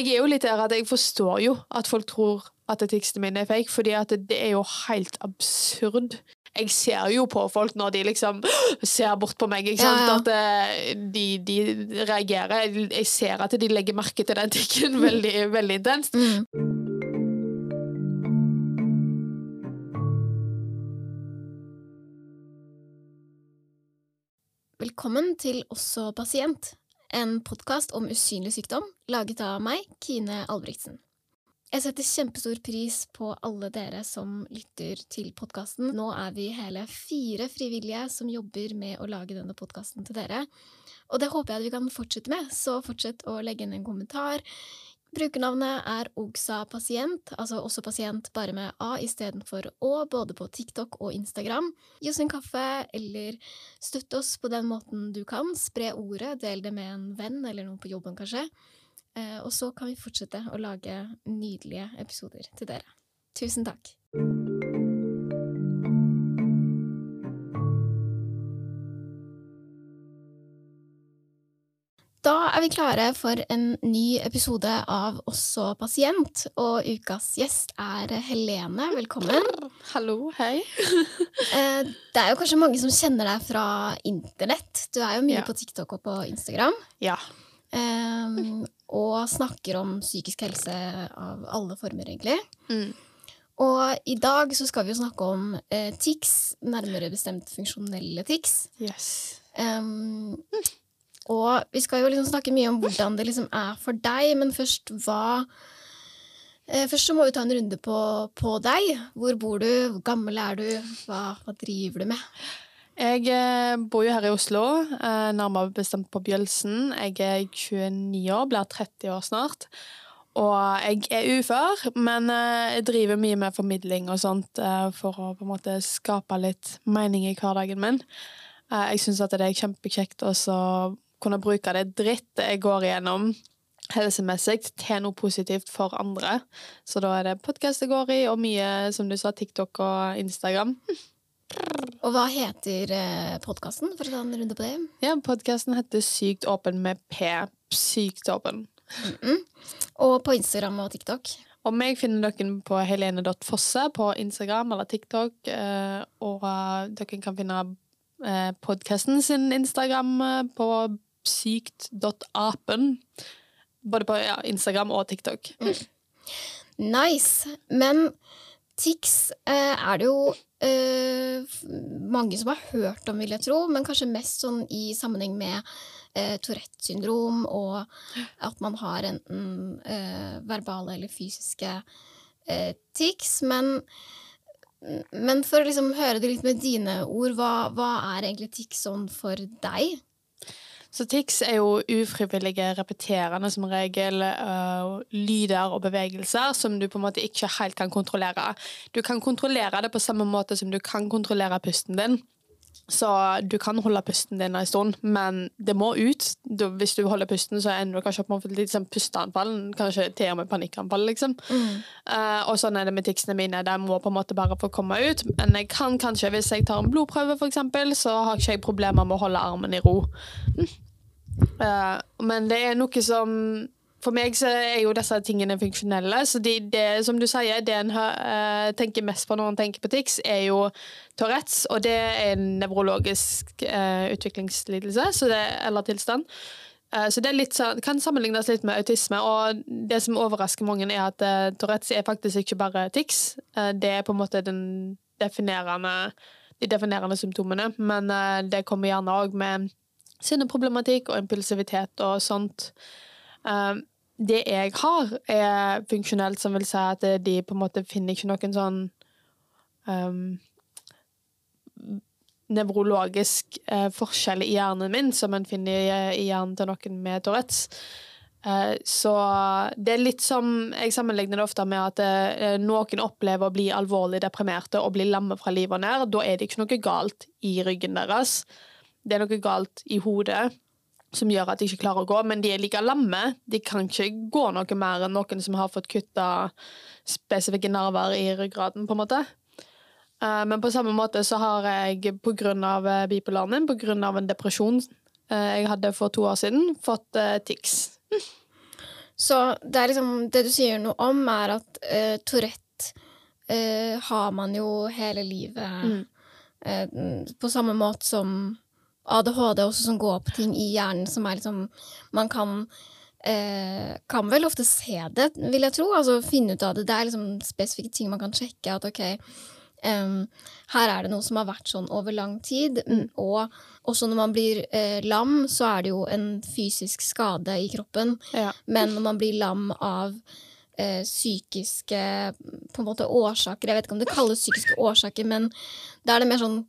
jeg er jo litt der at jeg forstår jo at folk tror at tekstene mine er fake, fordi at det er jo helt absurd. Jeg ser jo på folk når de liksom ser bort på meg, ikke sant? Ja, ja. at eh, de, de reagerer. Jeg ser at de legger merke til den tikken veldig, veldig intenst. Mm. Velkommen til Også pasient, en podkast om usynlig sykdom, laget av meg, Kine Albrigtsen. Jeg setter kjempestor pris på alle dere som lytter til podkasten. Nå er vi hele fire frivillige som jobber med å lage denne podkasten til dere. Og det håper jeg vi kan fortsette med, så fortsett å legge inn en kommentar. Brukernavnet er Ogsa pasient, altså også pasient bare med A istedenfor Å, både på TikTok og Instagram. Gi oss en kaffe, eller støtt oss på den måten du kan. Spre ordet, del det med en venn eller noen på jobben, kanskje. Eh, og så kan vi fortsette å lage nydelige episoder til dere. Tusen takk. Er vi klare for en ny episode av Også pasient, og ukas gjest er Helene. Velkommen. Hallo, hei. Eh, Det er jo kanskje mange som kjenner deg fra internett. Du er jo mye Ja. på TikTok og på Instagram. Ja. Og snakker om psykisk helse av alle former, egentlig. Mm. Og i dag så skal vi jo snakke om eh, tics, nærmere bestemt funksjonelle tics. Yes. Um, og vi skal jo liksom snakke mye om hvordan det liksom er for deg, men først hva eh, Først så må vi ta en runde på, på deg. Hvor bor du? Hvor gammel er du? Hva, hva driver du med? Jeg eh, bor jo her i Oslo, eh, nærmere bestemt på Bjølsen. Jeg er 29 år, blir 30 år snart. Og jeg er ufør, men jeg driver mye med formidling og sånt for å på en måte skape litt mening i hverdagen min. Jeg syns at det er kjempekjekt å kunne bruke det dritt jeg går igjennom helsemessig til noe positivt for andre. Så da er det podkast det går i, og mye, som du sa, TikTok og Instagram. Og hva heter eh, podkasten, for å ta en runde på det? Ja, podkasten heter Sykt åpen med P. Sykt åpen. Mm. Og på Instagram og TikTok. Og meg finner dere på helene.fosse på Instagram eller TikTok. eh, Og eh, dere kan finne podkasten sin Instagram på sykt.apen. Både på ja, Instagram og TikTok. Nice. Men tics eh, er det jo eh, mange som har hørt om, vil jeg tro, men kanskje mest sånn i sammenheng med eh, Tourettes syndrom, og at man har enten eh, verbale eller fysiske eh, tics. Men, men for å liksom høre det litt med dine ord, hva, hva er egentlig tics sånn for deg? Så tics er jo ufrivillige, repeterende som regel uh, lyder og bevegelser som du på en måte ikke helt kan kontrollere. Du kan kontrollere det på samme måte som du kan kontrollere pusten din. Så du kan holde pusten din en stund, men det må ut. Du, hvis du holder pusten, så ender du kanskje opp med litt sånn pusteanfall, kanskje til og med panikkanfall, liksom. Eh, og sånn er det med ticsene mine. De må på en måte bare få komme ut. Men jeg kan kanskje, hvis jeg tar en blodprøve, eksempel, så har ikke jeg problemer med å holde armen i ro. Uh, men det er noe som For meg så er jo disse tingene funksjonelle. Så de, det, som du sier, det en eh, tenker mest på når en tenker på tics, er jo Tourettes, og det er en nevrologisk uh, utviklingslidelse, det, eller tilstand. Eh, Så det litt, sånn- kan sammenlignes litt med autisme, og det som overrasker mange, er at Tourettes er faktisk ikke bare tics. Det er på en måte den definerende, de definerende symptomene, men det kommer gjerne òg med sinneproblematikk og impulsivitet og sånt. Det jeg har, er funksjonelt, som vil si at de på en måte finner ikke noen sånn um, nevrologisk uh, forskjell i hjernen min, som en finner i, hjernen til noen med Tourettes. Eh, så det er litt som Jeg sammenligner det ofte med at eh, noen opplever å bli alvorlig deprimerte og bli lamme fra livet og ned. Da er det ikke noe galt i ryggen deres. Det er noe galt i hodet som gjør at de ikke klarer å gå, men de er like lamme. De kan ikke gå noe mer enn noen som har fått kutta spesifikke nerver i ryggraden, på en måte. Eh, Men på samme måte så har jeg av eh, bipolaren min, av en depresjon eh, jeg hadde for to år siden, fått tics. Så det liksom Det du sier noe om, er at uh, Tourette uh, har man jo hele livet Mm. Uh, på samme måte som ADHD også, som går på ting i hjernen som er liksom Man kan eh, kan vel ofte se det, vil jeg tro. Altså finne ut av det. Det er liksom spesifikke ting man kan sjekke. At ok, Um, her er det noe som har vært sånn over lang tid. Mm. Og også når man blir eh, lam, så er det jo en fysisk skade i kroppen. Ja. Men når man blir lam av eh, psykiske på en måte årsaker Jeg vet ikke om det kalles psykiske årsaker, men da er det mer sånn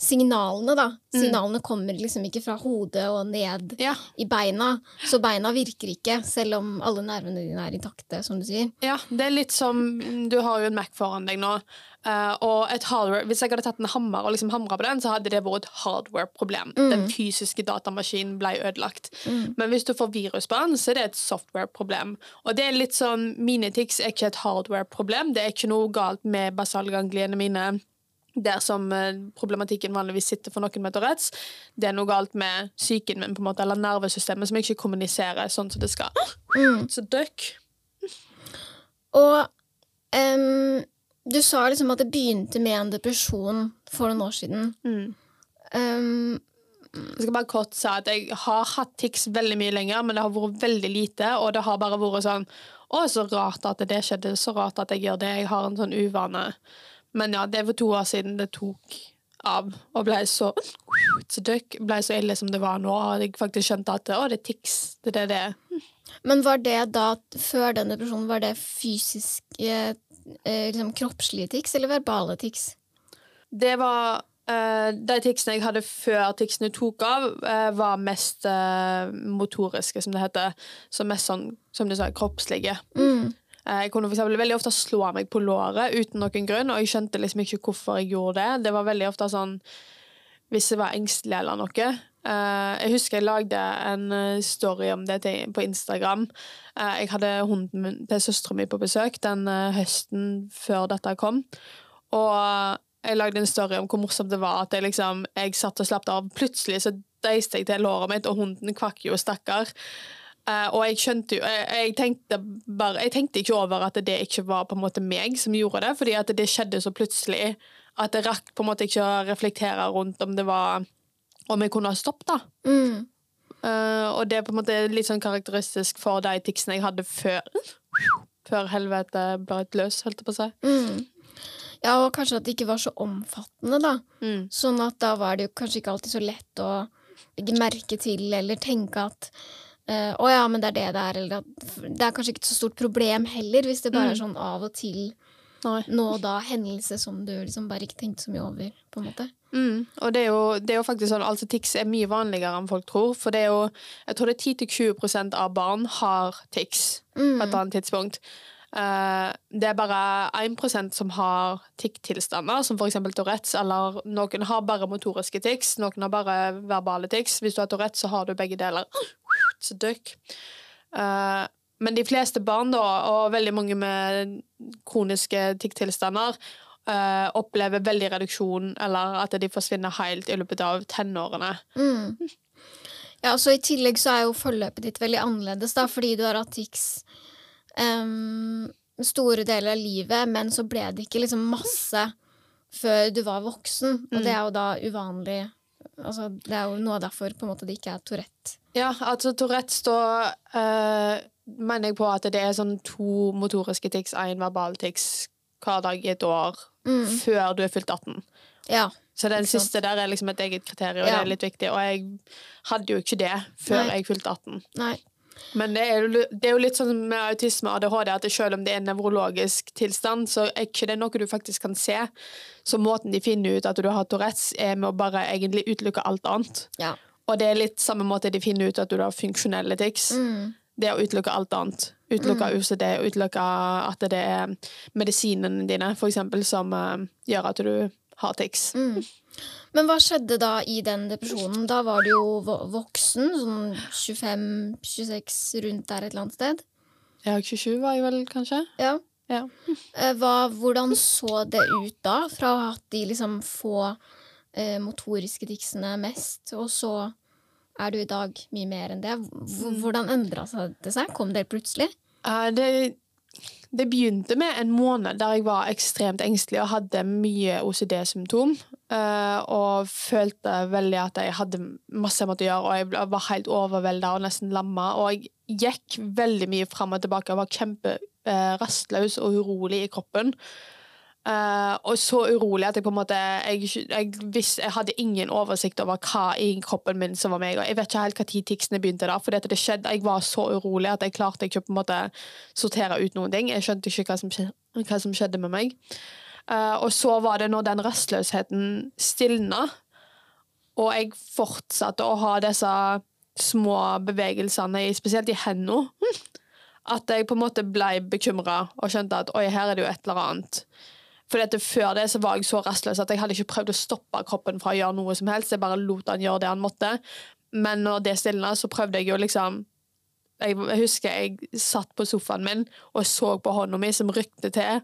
signalene, da. Signalene kommer liksom ikke fra hodet og ned Ja. i beina. Så beina virker ikke, selv om alle nervene dine er intakte, som du sier. Ja, det er litt som Du har jo en Mac foran deg nå. eh, og et hardware, Hvis jeg hadde tatt en hammer og liksom hamra på den, så hadde det vært et hardware-problem. Den fysiske datamaskinen ble ødelagt. Men hvis du får virus på den, så er det et software-problem. Og det er litt sånn Mine tics er ikke et hardware-problem. Det er ikke noe galt med basalgangliene mine. Der som eh, problematikken vanligvis sitter for noen med Tourettes. Det er noe galt med psyken min, på en måte, eller nervesystemet, som ikke kommuniserer sånn som det skal. Så døkk. Og um, du sa liksom at det begynte med en depresjon for noen år siden. Mm. Um, Jeg skal bare kort si at jeg har hatt tics veldig mye lenger, men det har vært veldig lite, og det har bare vært sånn Å, så rart at det skjedde, så rart at jeg gjør det. Jeg har en sånn uvane. Men ja, det var to år siden det tok av, og ble så døkk, ble så ille som det var nå. Og jeg faktisk skjønte at å, det er tics. Det er det det er. men var det da, før den depresjonen, var det fysiske, eh, liksom kroppslige tics eller verbale tics? Det var eh, De ticsene jeg hadde før ticsene tok av, eh, var mest eh, motoriske, som det heter. Så mest sånn, som du sa, kroppslige. Mm. Eh, Jeg kunne for veldig ofte slå meg på låret uten noen grunn, og jeg skjønte liksom ikke hvorfor jeg gjorde det. Det var veldig ofte sånn hvis jeg var engstelig eller noe. Eh, jeg husker jeg lagde en eh, story om det på Instagram. Jeg hadde hunden min, til søstera mi på besøk den høsten før dette kom. Og jeg lagde en story om hvor morsomt det var at jeg liksom Jeg satt og slapp av. Plutselig så deiste jeg til låret mitt, og hunden kvakk jo, stakkar. Eh, og jeg skjønte jo jeg, jeg, tenkte bare, jeg tenkte ikke over at det ikke var på en måte meg som gjorde det, fordi at det skjedde så plutselig at jeg rakk på en måte ikke å reflektere rundt om det var Om jeg kunne ha stoppet, da. Mm. Uh, og det er på en måte litt sånn karakteristisk for de ticsene jeg hadde før. Før helvete brøt løs, holdt jeg på å si. Mm. Ja, og kanskje at det ikke var så omfattende, da. Mm. Sånn at da var det jo kanskje ikke alltid så lett å legge merke til eller tenke at eh, uh, ja, men det er det det er, eller at Det er kanskje ikke et så stort problem heller, hvis det bare er sånn av og til Nei. nå og da hendelse som du liksom bare ikke tenkte så mye over, på en måte. Mm. Og det er, jo, det er jo faktisk sånn, altså tics er mye vanligere enn folk tror. For det er jo, jeg tror det er 10-20% av barn har tics på et annet tidspunkt. Uh, det er bare 1% som har tic-tilstander, som f.eks. Tourettes. Eller noen har bare motoriske tics, noen har bare verbale tics. Hvis du har Tourettes, så har du begge deler. Så døkk. Uh, men de fleste barn, da, og veldig mange med kroniske tic-tilstander, eh, opplever veldig reduksjon, eller at de forsvinner helt i løpet av tenårene. Mm. Ja, så I tillegg så er jo forløpet ditt veldig annerledes, da, fordi du har hatt tics um, store deler av livet, men så ble det ikke liksom masse før du var voksen, og det er jo da uvanlig. Altså, det er jo noe derfor på en måte det ikke er Tourette. Ja, altså Tourettes, da uh, mener jeg på at det er sånn to motoriske tics, én verbal tics hver dag i et år før du er fylt 18. Ja. Så den siste der er liksom et eget kriterium, og Ja. det er litt viktig. Og jeg hadde jo ikke det før Nei. jeg fylte 18. Nei. Men det er, jo, det er jo litt sånn med autisme og ADHD at selv om det er en nevrologisk tilstand, så er ikke det noe du faktisk kan se. Så måten de finner ut at du har Tourettes, er med å bare egentlig utelukke alt annet. Ja. Og det er litt samme måte de finner ut at du har funksjonelle tics. Mm. Det er å utelukke alt annet. Utelukke UCD, utelukke at det er medisinene dine, for eksempel, som uh, gjør at du tics. Mm. Men hva skjedde da i den depresjonen? Da var du jo voksen, sånn 25-26, rundt der et eller annet sted. Ja, 27 var jeg vel, kanskje? Ja. Ja. Eh, Hva, hvordan så det ut da, fra hatt de liksom få eh, motoriske ticsene mest, og så er du i dag mye mer enn det? Mm. Hvordan endra det seg? Kom det plutselig? Eh, det, det begynte med en måned der jeg var ekstremt engstelig og hadde mye OCD-symptom. eh, og følte veldig at jeg hadde masse jeg måtte gjøre, og jeg var helt overvelda og nesten lamma. Og jeg gikk veldig mye fram og tilbake og var kjempe eh, og urolig i kroppen. Eh, og så urolig at jeg på en måte jeg, jeg, visst, jeg hadde ingen oversikt over hva i kroppen min som var meg. Og jeg vet ikke helt når ticsene begynte, da, for det skjedde, jeg var så urolig at jeg klarte ikke på en måte sortere ut noen ting. Jeg skjønte ikke hva som hva som skjedde med meg. Uh, og så var det når den rastløsheten stilna, og jeg fortsatte å ha disse små bevegelsene, spesielt i hendene, at jeg på en måte ble bekymra og skjønte at oi, her er det jo et eller annet. For dette, Før det så var jeg så rastløs at jeg hadde ikke prøvd å stoppe kroppen fra å gjøre noe som helst. Jeg bare lot han gjøre det han måtte. Men når det stilna, så prøvde jeg jo liksom jeg husker jeg satt på sofaen min og så på hånda mi som rykte til,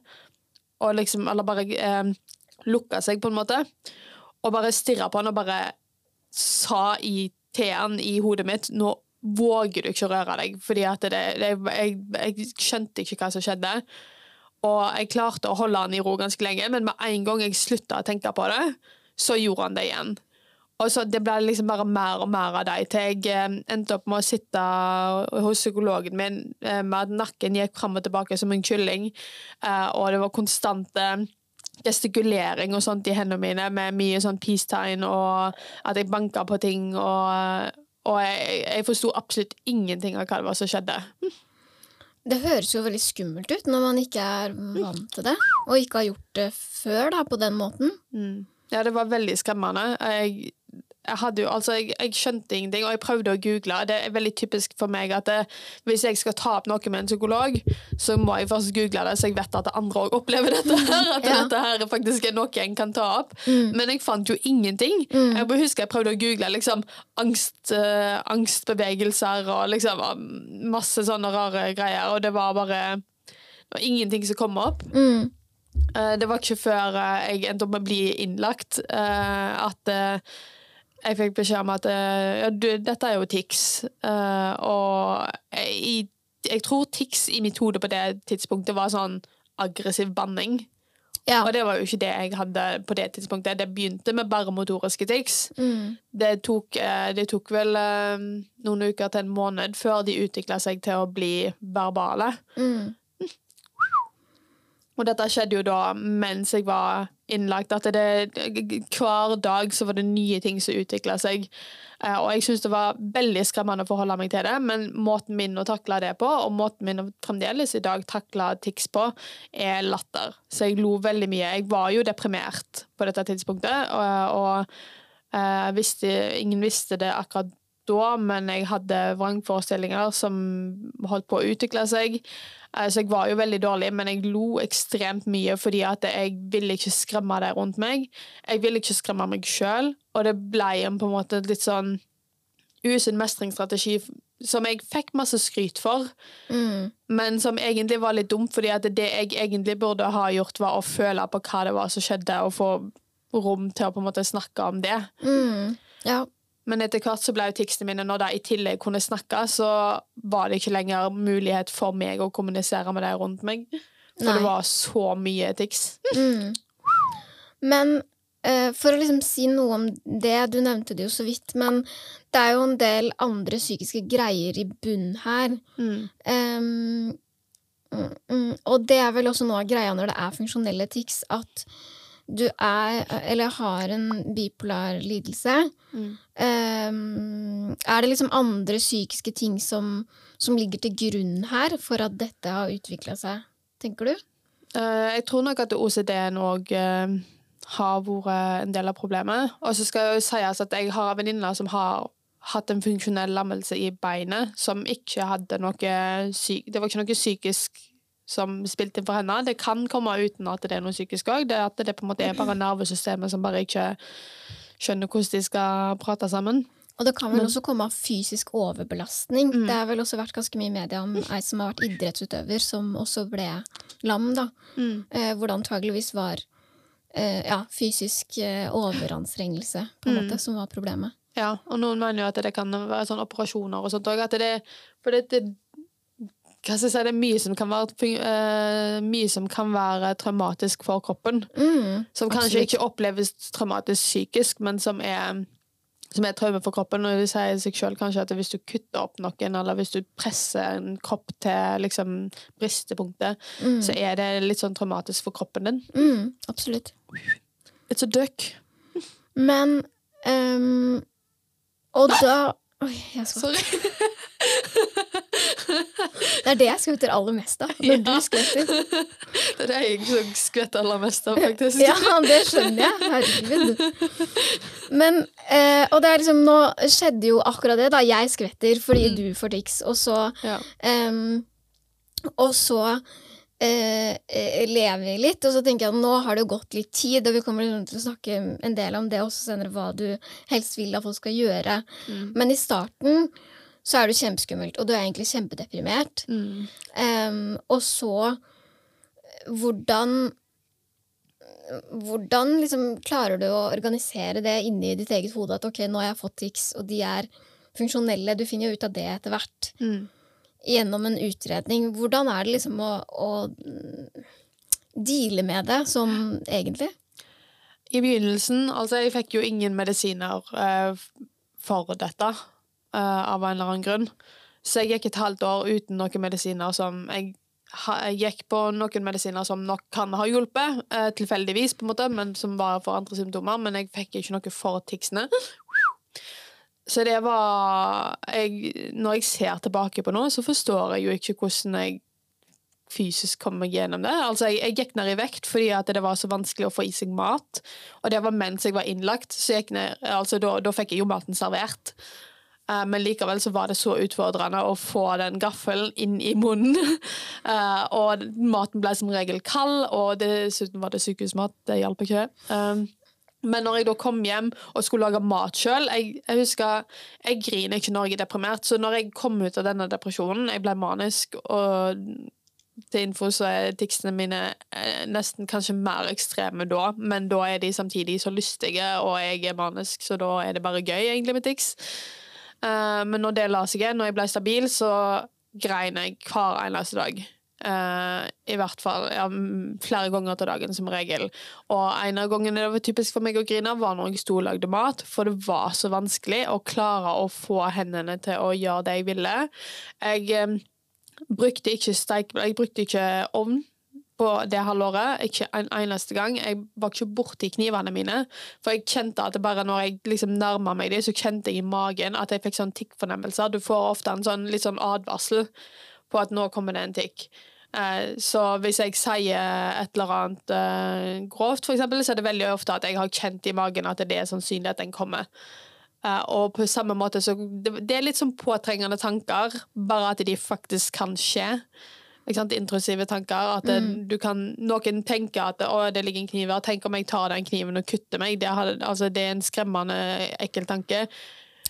og liksom, eller bare eh, lukka seg, på en måte, og bare stirra på han og bare sa i T-en i hodet mitt nå våger du ikke å røre deg, fordi at det, det, jeg, jeg skjønte ikke hva som skjedde. Og jeg klarte å holde han i ro ganske lenge, men med en gang jeg slutta å tenke på det, så gjorde han det igjen. Og så Det ble liksom bare mer og mer av det, til jeg eh, endte opp med å sitte hos psykologen min eh, med at nakken gikk fram og tilbake som en kylling, eh, og det var konstante gestikulering og sånt i hendene mine, med mye sånn peace-tegn, og at jeg banka på ting, og, og jeg, jeg forsto absolutt ingenting av hva det var som skjedde. Det høres jo veldig skummelt ut når man ikke er vant til det, og ikke har gjort det før da, på den måten. Mm. Ja, det var veldig skremmende. Jeg, jeg, hadde jo, altså, jeg, jeg skjønte ingenting, og jeg prøvde å google. Det er veldig typisk for meg at det, hvis jeg skal ta opp noe med en psykolog, så må jeg først google det, så jeg vet at andre òg opplever dette. her, At Ja. dette her faktisk er noe en kan ta opp. Men jeg fant jo ingenting. Jeg bare husker jeg prøvde å google liksom, angst, eh, angstbevegelser og liksom masse sånne rare greier, og det var bare det var ingenting som kom opp. Mm. Eh, Det var ikke før eh, jeg endte opp med å bli innlagt eh, at eh, jeg fikk beskjed om at eh, ja, du, dette er jo tics. uh, og jeg, jeg tror tics i mitt hode på det tidspunktet var sånn aggressiv banning. Ja. Og det var jo ikke det jeg hadde på det tidspunktet. Det begynte med bare motoriske tics. Mm. Det tok, eh, det tok vel eh, noen uker til en måned før de utvikla seg til å bli verbale. Mm. Og dette skjedde jo da mens jeg var innlagt. At det, hver dag så var det nye ting som utvikla seg. Eh, Og jeg syntes det var veldig skremmende å forholde meg til det, men måten min å takle det på, og måten min å fremdeles i dag takle tics på, er latter. Så jeg lo veldig mye. Jeg var jo deprimert på dette tidspunktet, og, og eh, visste, ingen visste det akkurat da, men jeg hadde vrangforestillinger som holdt på å utvikle seg. Eh, Så jeg var jo veldig dårlig, men jeg lo ekstremt mye fordi at jeg ville ikke skremme det rundt meg. Jeg ville ikke skremme meg sjøl, og det ble en på en måte litt sånn usunn mestringsstrategi som jeg fikk masse skryt for, Mm. men som egentlig var litt dumt, fordi at det jeg egentlig burde ha gjort, var å føle på hva det var som skjedde, og få rom til å på en måte snakke om det. Mm. Ja. Men etter hvert så ble jo tekstene mine, når de i tillegg kunne snakke, så var det ikke lenger mulighet for meg å kommunisere med de rundt meg. For Nei. det var så mye tics. Mm. Men eh, for å liksom si noe om det, du nevnte det jo så vidt, men det er jo en del andre psykiske greier i bunn her. Mm. Um, mm, og det er vel også noe av greia når det er funksjonelle tics, at du er, eller har en bipolar lidelse. Mm. um, er det liksom andre psykiske ting som, som ligger til grunn her for at dette har utvikla seg, tenker du? Uh, jeg tror nok at OCD-en òg har vært en del av problemet. Og så skal jeg jo sies at jeg har en venninne som har hatt en funksjonell lammelse i beinet, som ikke hadde noe syk... Det var ikke noe psykisk som spilte inn for henne. Det kan komme uten at det er noe psykisk òg. Det er at det på en måte er bare nervesystemet som bare ikke skjønner hvordan de skal prate sammen. Og det kan vel også komme av fysisk overbelastning. Mm. Det har vel også vært ganske mye i media om ei som har vært idrettsutøver, som også ble lam, da. Eh, hvor det antageligvis var eh, ja, fysisk eh, overanstrengelse, på en Mm. måte, som var problemet. Ja, og noen mener jo at det kan være sånn operasjoner og sånt òg. For det, det si, det er mye som kan være, eh, mye som kan være traumatisk for kroppen. Mm, Som kanskje absolutt. ikke oppleves traumatisk psykisk, men som er, som er traume for kroppen. Og det sier seg selv kanskje at hvis du kutter opp noen, eller hvis du presser en kropp til liksom, bristepunktet, Mm. så er det litt sånn traumatisk for kroppen din. Mm, absolutt. It's a duck. Men um, Og da Oi, jeg Sorry. Det er det jeg skvetter aller mest av. Når du skvetter. Det er det jeg som skvetter aller mest av, faktisk. Ja, det skjønner jeg. Herregud. Men eh, Og det er liksom Nå skjedde jo akkurat det, da. Jeg skvetter fordi Mm. du får tics, og så Ja. um, og så eh, eh, lever litt, og så tenker jeg at nå har det gått litt tid, og vi kommer liksom til å snakke en del om det også senere, hva du helst vil at folk skal gjøre. Mm. Men i starten så er det kjempeskummelt, og du er egentlig kjempedeprimert. Mm. Um, og så hvordan hvordan liksom klarer du å organisere det inni ditt eget hode at ok, nå har jeg fått tics, og de er funksjonelle, du finner jo ut av det etter hvert Mm. Gjennom en utredning. Hvordan er det liksom å, å deale med det som egentlig? I begynnelsen, altså jeg fikk jo ingen medisiner eh, for dette, eh, av en eller annen grunn. Så jeg gikk et halvt år uten noen medisiner som jeg, jeg gikk på noen medisiner som nok kan ha hjulpet, eh, tilfeldigvis, på en måte, men som var for andre symptomer, men jeg fikk ikke noe for ticsene. Så det var jeg, Når jeg ser tilbake på noe, så forstår jeg jo ikke hvordan jeg fysisk kom meg gjennom det. Altså, jeg, jeg gikk ned i vekt fordi at det var så vanskelig å få i seg mat. Og det var mens jeg var innlagt, så ned, altså, da, da fikk jeg jo maten servert. Uh, men likevel så var det så utfordrende å få den gaffelen inn i munnen. Uh, og maten ble som regel kald, og dessuten var det sykehusmat. Det hjalp ikke. Um, men når jeg da kom hjem og skulle lage mat sjøl jeg, jeg husker, jeg griner ikke når jeg er deprimert, så når jeg kom ut av denne depresjonen Jeg ble manisk, og til info så er ticsene mine eh, nesten kanskje mer ekstreme da, men da er de samtidig så lystige, og jeg er manisk, så da er det bare gøy, egentlig, med tics. Eh, men når det la seg igjen, når jeg ble stabil, så grein jeg hver eneste dag. Eh, I hvert fall ja, flere ganger til dagen, som regel. Og en av gangene det var typisk for meg å grine, var når jeg sto og lagde mat, for det var så vanskelig å klare å få hendene til å gjøre det jeg ville. Jeg eh, brukte ikke steik, jeg brukte ikke ovn på det halvåret. Ikke en eneste gang. Jeg var ikke borti knivene mine. For jeg kjente at bare når jeg liksom nærma meg dem, så kjente jeg i magen at jeg fikk sånn tikkfornemmelser. Du får ofte en sånn litt sånn advarsel på at nå kommer det en tikk. Eh, Så hvis jeg sier et eller annet eh, grovt, eksempel, så er det veldig ofte at jeg har kjent i magen at det er sannsynlig at den kommer. Eh, og på samme måte så Det, er litt sånn påtrengende tanker, bare at de faktisk kan skje. Intrusive tanker. At det, du kan, noen tenker at å, det ligger en kniv her, tenk om jeg tar den kniven og kutter meg. Det, hadde, altså, det er en skremmende ekkel tanke.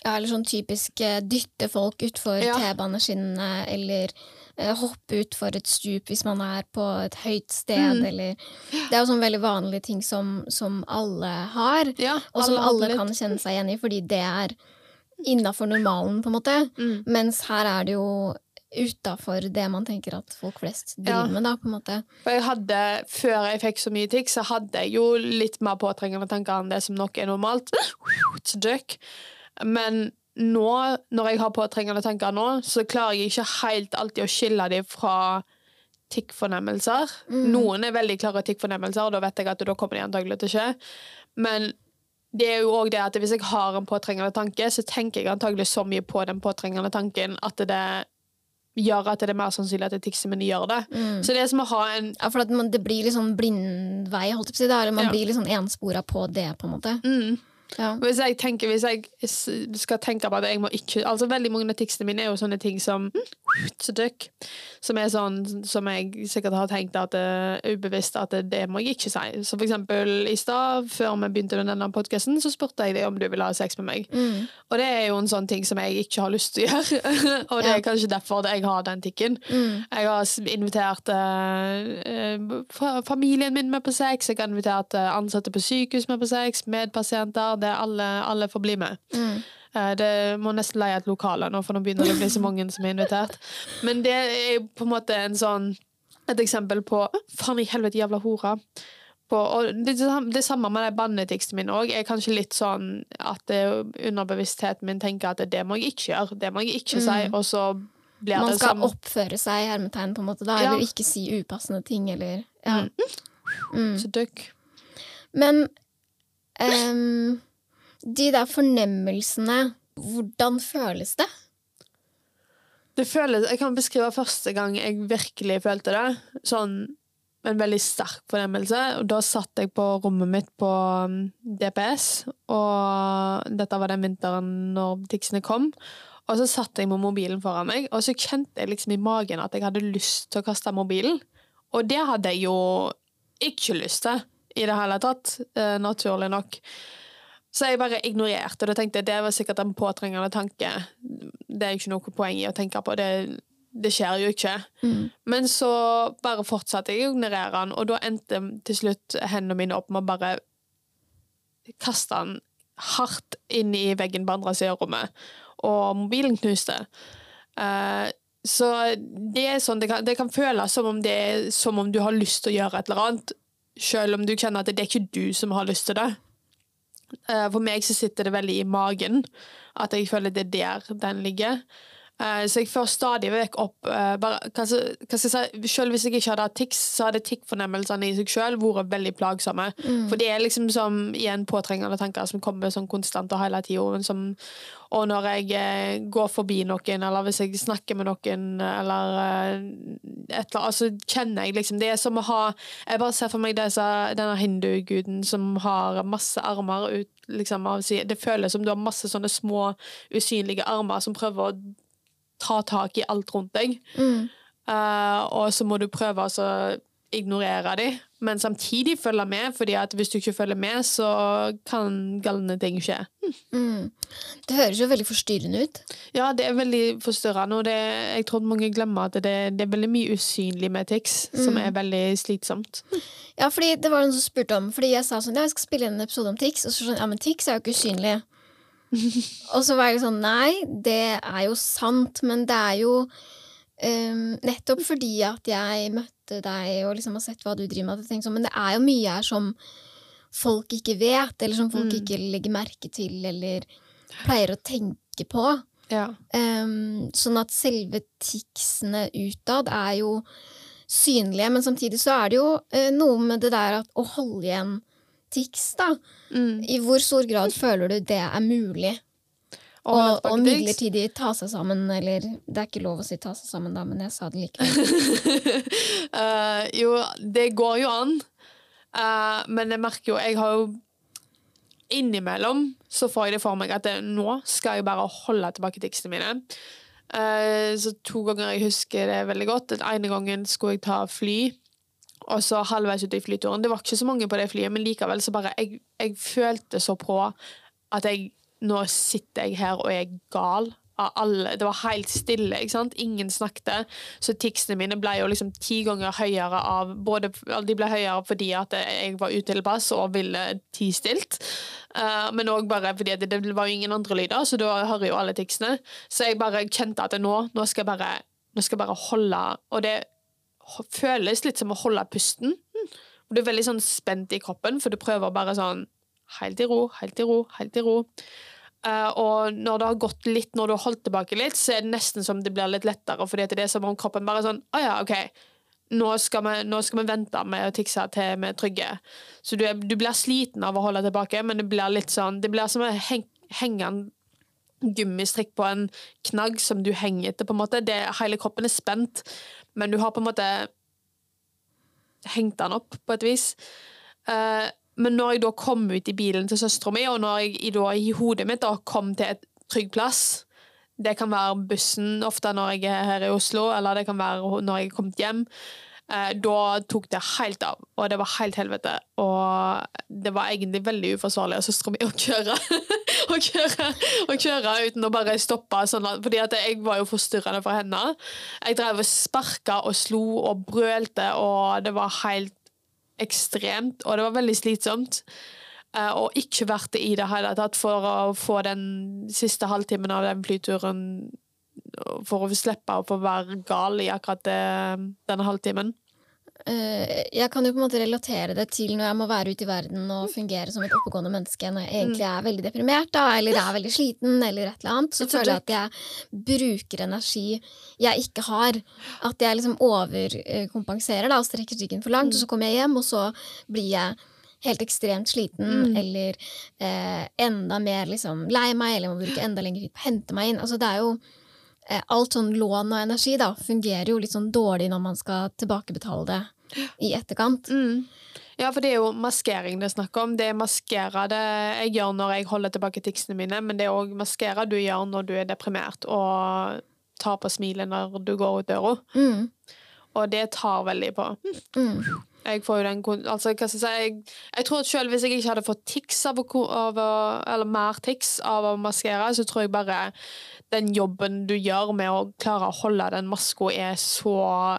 Ja, eller sånn typisk dytte folk utfor Ja. T-baneskinnene, eller hoppe utfor et stup hvis man er på et høyt sted, Mm. eller Det er jo sånn veldig vanlige ting som, som alle har, Ja, og som alle litt. kan kjenne seg igjen i, fordi det er innafor normalen, på en måte. Mm. Mens her er det jo utafor det man tenker at folk flest driver Ja. med, da, på en måte. For jeg hadde, Før jeg fikk så mye tics, så hadde jeg jo litt mer påtrengende tanker enn det som nok er normalt. Men nå, når jeg har påtrengende tanker nå, så klarer jeg ikke helt alltid å skille dem fra tikkfornemmelser. Mm. Noen er veldig klare tikkfornemmelser, og da vet jeg at da kommer de antagelig til å skje. Men det er jo også det at hvis jeg har en påtrengende tanke, så tenker jeg antagelig så mye på den påtrengende tanken at det gjør at det er mer sannsynlig at ticsene mine gjør det. Mm. Så det er som å ha en Ja, for man, det blir litt sånn blindvei, holdt jeg på å si. eller Man Ja. blir litt sånn enspora på det, på en måte. mm, Ja. Hvis jeg tenker, hvis jeg skal tenke på at jeg må ikke Altså Veldig mange av tekstene mine er jo sånne ting som døkk, Som er sånn som jeg sikkert har tenkt at det er ubevisst at det, må jeg ikke si. Så for eksempel i stad, før vi begynte med denne podkasten, så spurte jeg deg om du ville ha sex med meg. Mm. Og det er jo en sånn ting som jeg ikke har lyst til å gjøre. og det er kanskje derfor jeg har den tikken. Mm. Jeg har invitert eh, eh, familien min med på sex, jeg har invitert eh, ansatte på sykehus med på sex, medpasienter, det er alle, alle får bli med. Mm. Eh, Det må nesten leie et lokale nå, for nå begynner det å bli så mange som er invitert. Men det er på en måte en sånn et eksempel på Faen i helvete, jævla hora. På, det, det samme med de bannetekstene mine òg. er kanskje litt sånn at underbevisstheten min tenker at det må jeg ikke gjøre, det må jeg ikke si, og så blir Man det skal oppføre seg i hermetegn, på en måte, da, Ja. eller ikke si upassende ting, eller ja. Mm. Så døkk. Men ehm, de der fornemmelsene, hvordan føles det? Det føles, jeg kan beskrive første gang jeg virkelig følte det. Sånn en veldig sterk fornemmelse. Og da satt jeg på rommet mitt på um, DPS, og dette var den vinteren når butikkene kom. Og så satt jeg med mobilen foran meg, og så kjente jeg liksom i magen at jeg hadde lyst til å kaste mobilen. Og det hadde jeg jo ikke lyst til i det hele tatt, eh, naturlig nok. Så jeg bare ignorerte det og tenkte det var sikkert en påtrengende tanke. Det er ikke noe poeng i å tenke på. Det, det skjer jo ikke. Men så bare fortsatte jeg å ignorere den, og da endte til slutt hendene mine opp med å bare kaste den hardt inn i veggen på andre siden av rommet, og mobilen knuste. Uh, så det er sånn, det kan, det kan føles som om det er som om du har lyst til å gjøre et eller annet, selv om du kjenner at det er ikke du som har lyst til det. Eh, For meg så sitter det veldig i magen, at jeg føler det er der den ligger. Eh, Så jeg får stadig vekk opp eh, bare, jeg si, Selv hvis jeg ikke hadde hatt tics, så hadde tikkfornemmelsene i seg selv vært veldig plagsomme. For det er liksom som igjen påtrengende tanker som kommer sånn konstant og hele tida. Og når jeg eh, går forbi noen, eller hvis jeg snakker med noen, eller et eller annet, så kjenner jeg liksom Det er som å ha Jeg bare ser for meg disse, denne hinduguden som har masse armer ut liksom, av si Det føles som du har masse sånne små, usynlige armer som prøver å ta tak i alt rundt deg. Mm. Uh, og så må du prøve å ignorere dem, men samtidig følge med, fordi at hvis du ikke følger med, så kan galne ting skje. Mm. Det høres jo veldig forstyrrende ut. Ja, det er veldig forstyrrende, og det, jeg tror mange glemmer at det, det er veldig mye usynlig med tics, som er veldig slitsomt. Ja, fordi det var noen som spurte om Fordi jeg sa sånn, ja, jeg skal spille inn en episode om Tix Og så sånn, ja, men Tix er jo ikke usynlig Og så var jeg sånn, nei Det er jo sant, men det er jo um, Nettopp fordi at jeg møtte deg Og liksom har sett hva du driver med at jeg tenkte sånn, Men det er jo mye her som Folk ikke vet Eller som folk Mm. ikke legger merke til Eller pleier å tenke på Ja. Um, sånn at selve ticsene utad er jo synlige, men samtidig så er det jo uh, noe med det der at å holde igjen tics, da. Mm. I hvor stor grad føler du det er mulig? Og, Og, midlertidig ta seg sammen, eller Det er ikke lov å si ta seg sammen, da, men jeg sa det likevel. uh, jo, det går jo an. uh, men jeg merker jo Jeg har jo Innimellom så får jeg det for meg at det, nå skal jeg bare holde tilbake ticsene mine. Uh, så to ganger jeg husker det veldig godt. Den ene gangen skulle jeg ta fly. Og så halvveis ute i flyturen. Det var ikke så mange på det flyet, men likevel så bare Jeg, jeg følte så på at jeg Nå sitter jeg her og er gal av alle. Det var helt stille, ikke sant? Ingen snakket. Så ticsene mine ble jo liksom ti ganger høyere av både, De ble høyere fordi at jeg var utilpass og ville ti stilt, uh, men òg bare fordi det, det var jo ingen andre lyder, så da hører jo alle ticsene. Så jeg bare kjente at nå, nå skal jeg bare nå skal jeg bare holde Og det føles litt som å holde pusten. Og Du er veldig sånn spent i kroppen, for du prøver bare sånn helt i ro, helt i ro, helt i ro. Uh, og når det har gått litt, når du har holdt tilbake litt, så er det nesten som det blir litt lettere, fordi det er som om kroppen bare er sånn Å ja, OK. Nå skal, vi, nå skal vi vente med å tikse til vi er trygge. Så du, er, du blir sliten av å holde tilbake, men det blir litt sånn Det blir som å heng, henge en gummistrikk på en knagg som du henger etter, på en måte. Det, hele kroppen er spent, men du har på en måte hengt den opp, på et vis. Uh, men når jeg da kom ut i bilen til søstera mi, og når jeg da, i hodet mitt da kom til et trygg plass Det kan være bussen ofte når jeg er her i Oslo, eller det kan være når jeg er kommet hjem. Eh, da tok det helt av, og det var helt helvete. Og det var egentlig veldig uforsvarlig av søstera mi å kjøre. å kjøre, å kjøre uten å bare stoppe, sånn at, fordi at jeg var jo forstyrrende for henne. Jeg drev og sparka og slo og brølte, og det var helt ekstremt, og det var veldig slitsomt. eh, og ikke vært det i det hele tatt for å få den siste halvtimen av den flyturen for å slippe å få være gal i akkurat det, denne halvtimen. Eh, jeg kan jo på en måte relatere det til når jeg må være ute i verden og fungere som et oppegående menneske når jeg egentlig er veldig deprimert da, eller er veldig sliten, eller et eller annet. Så føler jeg at jeg bruker energi jeg ikke har. At jeg liksom overkompenserer da, og strekker strikken for langt, og så kommer jeg hjem, og så blir jeg helt ekstremt sliten, Mm. eller eh, enda mer liksom lei meg, eller må bruke enda lengre tid på å hente meg inn. Altså det er jo Alt sånn lån og energi da, fungerer jo litt sånn dårlig når man skal tilbakebetale det i etterkant. Mm. Ja, for det er jo maskering det er snakk om. Det er maskere det jeg gjør når jeg holder tilbake ticsene mine, men det er òg maskere du gjør når du er deprimert og tar på smilet når du går ut døra. Mm, Og det tar veldig på. mm, Jeg får jo den altså, hva skal jeg, si, jeg, jeg tror at selv hvis jeg ikke hadde fått tics av av Eller mer tics av å maskere, så tror jeg bare den jobben du gjør med å klare å holde den maska, er så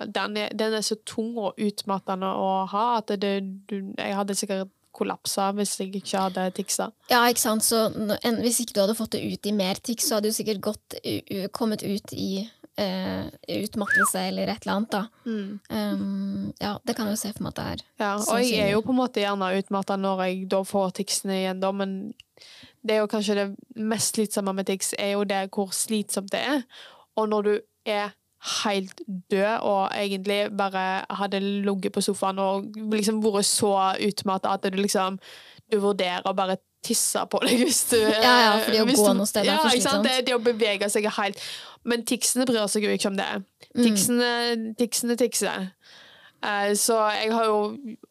den er, den er så tung og utmattende å ha at det, du, jeg hadde sikkert kollapsa hvis jeg ikke hadde ticsa. Ja, ikke sant. Så en, hvis ikke du hadde fått det ut i mer tics, så hadde du sikkert u, u, kommet ut i eh, utmattelse eller et eller annet, da. Um, ja, det kan jeg jo se for meg at det er. Ja, og jeg er jo på en måte gjerne utmatta når jeg da får ticsene igjen, da, men det er jo kanskje det mest slitsomme med tics, er jo det hvor slitsomt det er. Og når du er helt død og egentlig bare hadde ligget på sofaen og liksom vært så utmatta at du liksom du vurderer å bare tisse på deg hvis du Ja, ja, fordi å hvis gå du- noe sted er ja, for slitsomt. Det, det å bevege seg er helt Men ticsene bryr seg jo ikke om det. Mm. Ticsene, ticsene tikser. Eh, Så jeg har jo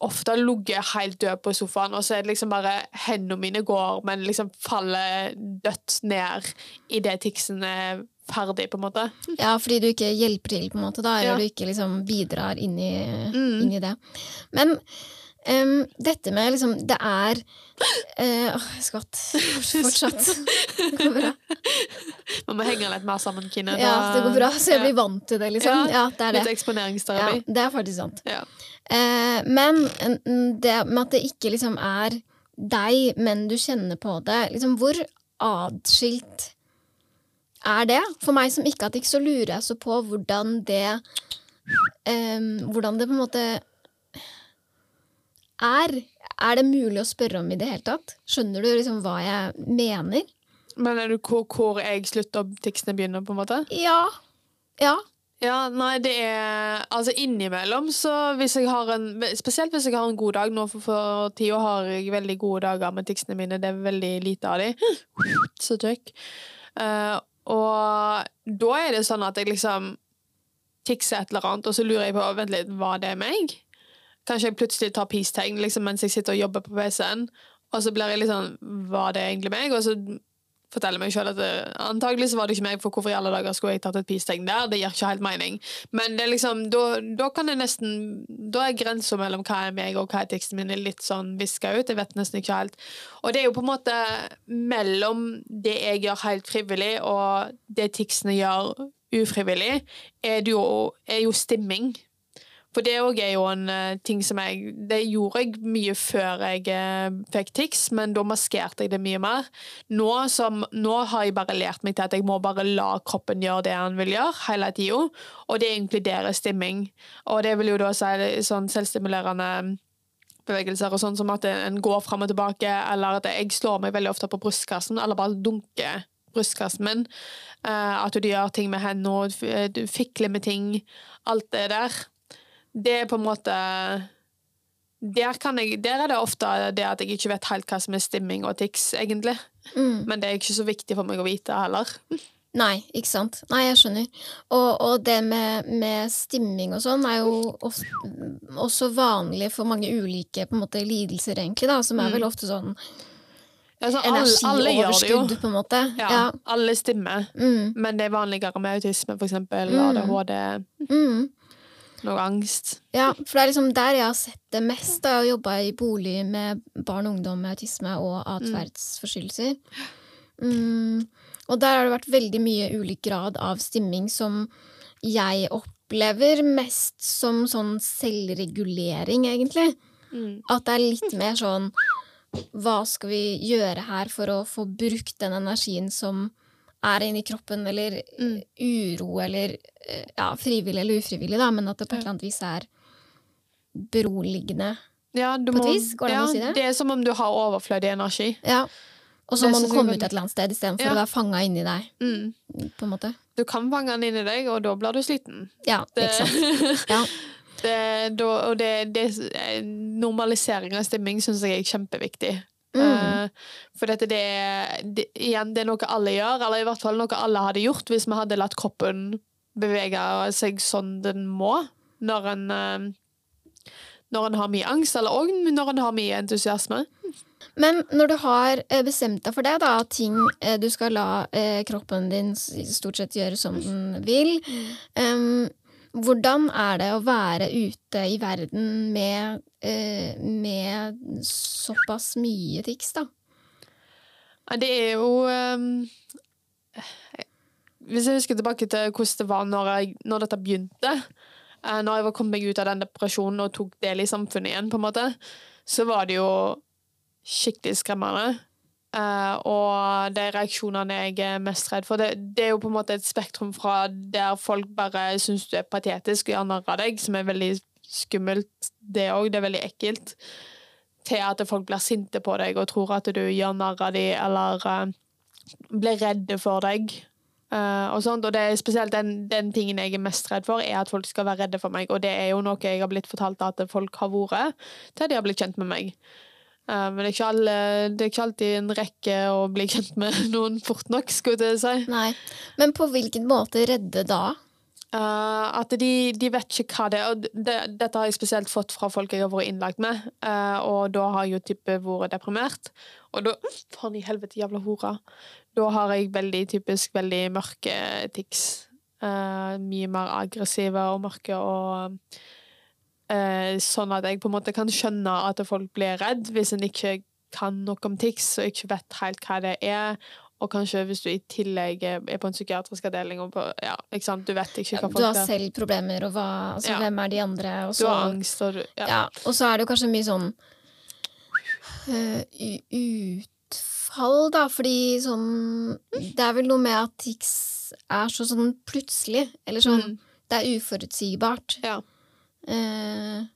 ofte ligget helt død på sofaen, og så er det liksom bare hendene mine går, men liksom faller dødt ned idet tiksen er ferdig, på en måte. Ja, fordi du ikke hjelper til, på en måte, da, eller Ja. du ikke liksom bidrar inn i, Mm. inn i det. Men em, dette med liksom Det er Åh, Åh, skvatt. Fortsatt. Det går bra. Man må henge litt mer sammen, Kine. Ja, det går bra, så jeg blir vant til det, liksom. Ja, Ja, det er Litt eksponeringsterapi. Ja, det er faktisk sant. Ja. Uh, men det med at det ikke liksom er deg, men du kjenner på det, liksom hvor adskilt er det? For meg som ikke har tics, så lurer jeg så på hvordan det um, Hvordan det på en måte er. Er det mulig å spørre om i det hele tatt? Skjønner du liksom hva jeg mener? Men er du hvor, hvor jeg slutter og ticsene begynner, på en måte? Ja. Ja. Ja, nei, det er Altså innimellom, så hvis jeg har en Spesielt hvis jeg har en god dag. Nå for, for tida har jeg veldig gode dager med ticsene mine. Det er veldig lite av de. Så tøkk. Uh, og da er det sånn at jeg liksom tikser et eller annet, og så lurer jeg på Vent litt, var det meg? Kanskje jeg plutselig tar peace-tegn liksom, mens jeg sitter og jobber på PC-en. Og så blir jeg litt sånn Var det egentlig meg? Og så forteller meg selv at det, antagelig så var det ikke meg, for hvorfor i alle dager skulle jeg tatt et peace-tegn der? Det gir ikke helt mening. Men liksom, da, kan jeg nesten Da er grensa mellom hva er meg og hva er teksten min, litt sånn viska ut. Jeg vet nesten ikke helt. Og det er jo på en måte mellom det jeg gjør helt frivillig, og det tiksene gjør ufrivillig, er jo, er jo stimming. For det òg er jo en eh, ting som jeg Det gjorde jeg mye før jeg eh, fikk tics, men da maskerte jeg det mye mer. Nå, som, nå har jeg bare lært meg til at jeg må bare la kroppen gjøre det han vil gjøre, hele tida. Og det inkluderer stimming. Og det vil jo da si sånn selvstimulerende bevegelser og sånn som at en går fram og tilbake, eller at jeg slår meg veldig ofte på brystkassen, eller bare dunker brystkassen min. Eh, at du gjør ting med hendene, fikler med ting. Alt det der. Det er på en måte der, kan jeg, der er det ofte det at jeg ikke vet helt hva som er stimming og tics, egentlig. Mm. Men det er ikke så viktig for meg å vite heller. Nei, ikke sant. Nei, jeg skjønner. Og, og det med, med stimming og sånn er jo ofte, også vanlig for mange ulike måte, lidelser, egentlig, da, som er Mm. vel ofte sånn Altså, energioverskudd, på en måte. Ja, Ja. Alle stimmer. Mm, Men det er vanligere med autisme, for eksempel. ADHD, mm. Noe angst. Ja, for det er liksom der jeg har sett det mest. Da, jeg har jobba i bolig med barn og ungdom med autisme og atferdsforstyrrelser. Mm. Og der har det vært veldig mye ulik grad av stimming som jeg opplever mest som sånn selvregulering, egentlig. Mm. At det er litt mer sånn hva skal vi gjøre her for å få brukt den energien som er inni kroppen, eller Mm. uro, eller eh, ja, frivillig eller ufrivillig, da, men at det på et eller annet vis er beroligende. Ja, du På et vis, går det an å si det? Det er som om du har overflødig energi. Ja. Og så må du den komme ut et eller annet sted istedenfor Ja. å være fanga inni deg, Mm. på en måte. Du kan fange den inni deg, og da blir du sliten. Ja, Det, ikke sant. Ja. det, og det, det, normalisering av stemming syns jeg er kjempeviktig. Mm. Eh, for dette det, det, igjen, det er noe alle gjør, eller i hvert fall noe alle hadde gjort hvis vi hadde latt kroppen bevege seg sånn den må, når en eh, når en har mye angst, eller òg når en har mye entusiasme. Men når du har eh, bestemt deg for det, da, ting du skal la kroppen din stort sett gjøre som den vil, em, hvordan er det å være ute i verden med, eh, med såpass mye tics, da? Det er jo ehm, Hvis jeg husker tilbake til hvordan det var når, jeg, når dette begynte, eh, når jeg var kommet meg ut av den depresjonen og tok del i samfunnet igjen, på en måte, så var det jo skikkelig skremmende. Eh, og de reaksjonene jeg er mest redd for, det, det er jo på en måte et spektrum fra der folk bare syns du er patetisk og narrer deg, som er veldig skummelt, det òg. Det er veldig ekkelt. Til at folk blir sinte på deg og tror at du gjør narr av dem, eller uh, blir redde for deg. Uh, og sånt, og det er spesielt den, den tingen jeg er mest redd for, er at folk skal være redde for meg. Og det er jo noe jeg har blitt fortalt at folk har vært til de har blitt kjent med meg. Eh, men det er, alle, det er ikke alltid en rekke å bli kjent med noen fort nok, skulle jeg si. Nei. Men på hvilken måte redde da? Uh, at de, de vet ikke hva det er. Og det, dette har jeg spesielt fått fra folk jeg har vært innlagt med. Uh, og da har jeg jo type vært deprimert. Og da Faen i helvete, jævla hora. Da har jeg veldig typisk veldig mørke tics. Uh, mye mer aggressive og mørke og Sånn at jeg på en måte kan skjønne at folk blir redd hvis en ikke kan noe om tics og ikke vet helt hva det er. Og kanskje hvis du i tillegg er er på en psykiatrisk avdeling og på, ja, ikke sant? Du vet ikke hva folk Du har er. selv problemer, og hva, altså, Ja. hvem er de andre? Og Du så, har angst, og du ja. ja, og så er det jo kanskje mye sånn uh, utfall, da, fordi sånn Det er vel noe med at tics er så sånn plutselig, eller sånn Mm. Det er uforutsigbart. Ja. Eh,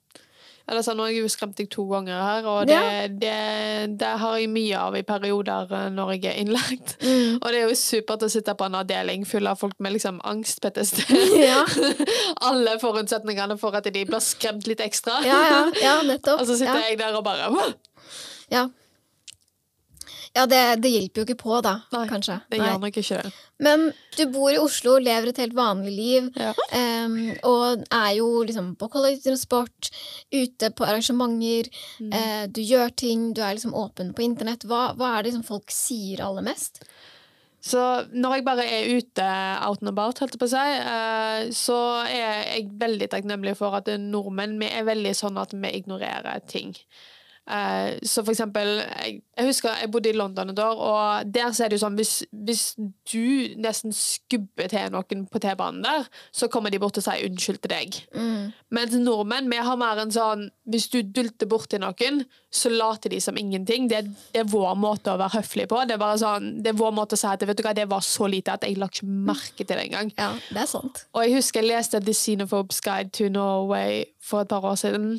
Ja, det er sånn, nå har jeg jo skremt deg to ganger her, og det, det, det har jeg mye av i perioder eh, når jeg er innlagt. mm. Og det er jo supert å sitte på en avdeling full av folk med liksom angst, PTSD. ja, Alle forutsetningene for at de blir skremt litt ekstra. ja, ja, ja, nettopp. Og så sitter ja. jeg der og bare «Hå!» Ja, ja det, det hjelper jo ikke på, da, Nei, kanskje. Det gjør nok ikke det. Men du bor i Oslo, lever et helt vanlig liv, Ja. um, og er jo liksom på kollektivtransport, ute på arrangementer, Mm. uh, du gjør ting, du er liksom åpen på internett. Hva, hva er det liksom folk sier aller mest? Så når jeg bare er ute out and about, holdt jeg på å si, eh, så er jeg veldig takknemlig for at nordmenn vi er veldig sånn at vi ignorerer ting. Eh, så for eksempel, jeg, jeg husker jeg bodde i London et år, og der så er det jo sånn hvis, hvis du nesten skubber til noen på T-banen der, så kommer de bort og sier unnskyld til deg. Mm. Mens nordmenn vi har mer en sånn Hvis du dulter borti noen, så later de som ingenting. Det, det er vår måte å være høflig på. Det er bare sånn, det er vår måte å si at vet du hva, det var så lite at jeg la ikke merke til det engang. Ja, det er sant. Og jeg husker jeg leste The Xenophobes Guide to Norway for et par år siden.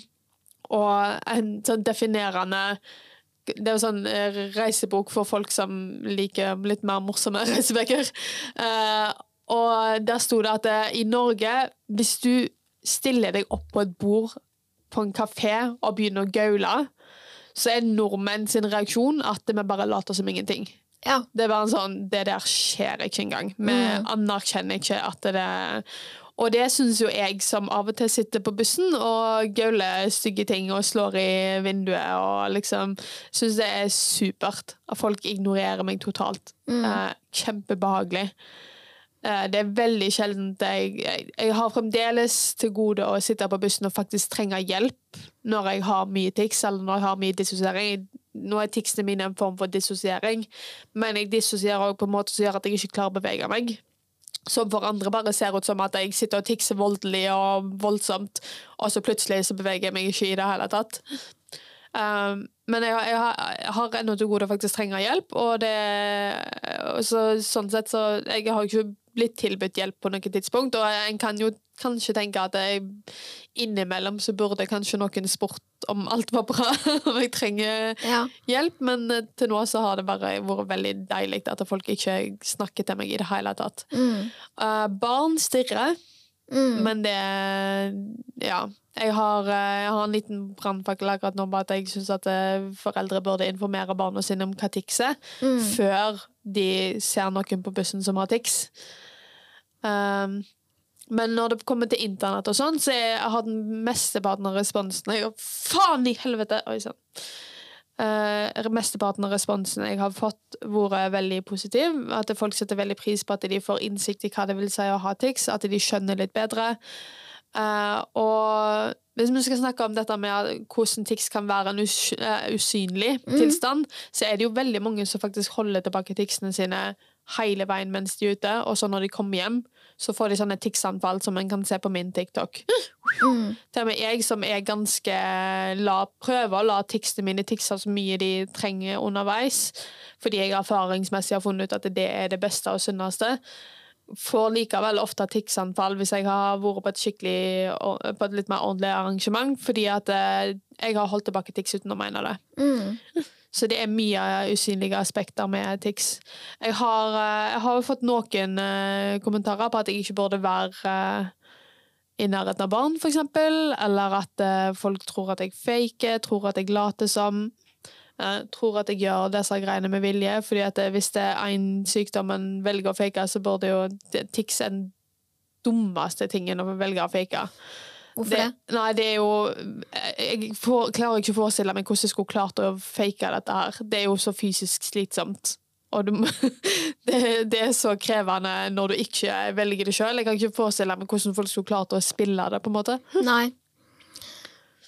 Og en sånn definerende Det er jo sånn eh, reisebok for folk som liker litt mer morsomme reisebøker. Eh, og der sto det at det, i Norge, hvis du stiller deg opp på et bord på en kafé og begynner å gaule, så er nordmenn sin reaksjon at vi bare later som ingenting. Ja. Det er bare en sånn Det der skjer ikke engang. Vi Mm. anerkjenner ikke at det Og det syns jo jeg, som av og til sitter på bussen og gauler stygge ting og slår i vinduet og liksom Syns det er supert. At folk ignorerer meg totalt. Mm. Eh, kjempebehagelig. Eh, det er veldig sjeldent jeg, jeg, jeg har fremdeles til gode å sitte på bussen og faktisk trenge hjelp når jeg har mye tics, eller når jeg har mye dissosiering. Nå er ticsene mine en form for dissosiering, men jeg dissosierer òg på en måte som gjør at jeg ikke klarer å bevege meg. Som for andre bare ser ut som at jeg sitter og tikser voldelig og voldsomt, og så plutselig så beveger jeg meg ikke i det hele tatt. Um, men jeg, jeg, har, ennå til gode å faktisk trenge hjelp, og det så, Sånn sett så Jeg har ikke blitt tilbudt hjelp på noe tidspunkt, og en kan jo kanskje tenke at jeg, innimellom så burde kanskje noen spurt om alt var bra, om jeg trenger Ja. hjelp, men eh, til nå så har det bare vært veldig deilig at folk ikke snakker til meg i det hele tatt. Mm. Uh, barn stirrer, Mm. men det Ja. Jeg har, eh, jeg har en liten brannfakkel akkurat nå på at jeg syns at foreldre burde informere barna sine om hva tics er, Mm. før de ser noen på bussen som har tics. Um, men når det kommer til internett og sånn, så jeg har den mesteparten av responsen jeg, Faen i helvete! Oi sann. Uh, mesteparten av responsen jeg har fått, vært veldig positiv. At folk setter veldig pris på at de får innsikt i hva det vil si å ha tics, at de skjønner litt bedre. Uh, og hvis vi skal snakke om dette med hvordan tics kan være en eh, usynlig tilstand, så er det jo veldig mange som faktisk holder tilbake ticsene sine hele veien mens de er ute, og så når de kommer hjem, så får de sånne ticsanfall som en kan se på min TikTok. Mm. Til og med jeg som er ganske la, prøver å la ticsene mine ticse så mye de trenger underveis, fordi jeg erfaringsmessig har funnet ut at det er det beste og sunneste, får likevel ofte ticsanfall hvis jeg har vært på et skikkelig på et litt mer ordentlig arrangement, fordi at eh, jeg har holdt tilbake tics uten å mene det. Mm. Så det er mye usynlige aspekter med tics. Jeg har, eh, jeg har fått noen eh, kommentarer på at jeg ikke burde være eh, i nærheten av barn, f.eks., Eller at folk tror at jeg faker, tror at jeg later som. tror at jeg gjør disse greiene med vilje. fordi at hvis det er én sykdom en velger å fake, så burde jo TIX er den dummeste tingen å velge å fake. Hvorfor det? Nei, det er jo Jeg får, klarer ikke å forestille meg hvordan jeg skulle klart å fake dette her. Det er jo så fysisk slitsomt. Og du, det, det er så krevende når du ikke velger det sjøl. Jeg kan ikke forestille meg hvordan folk skulle klart å spille det, på en måte. Nei.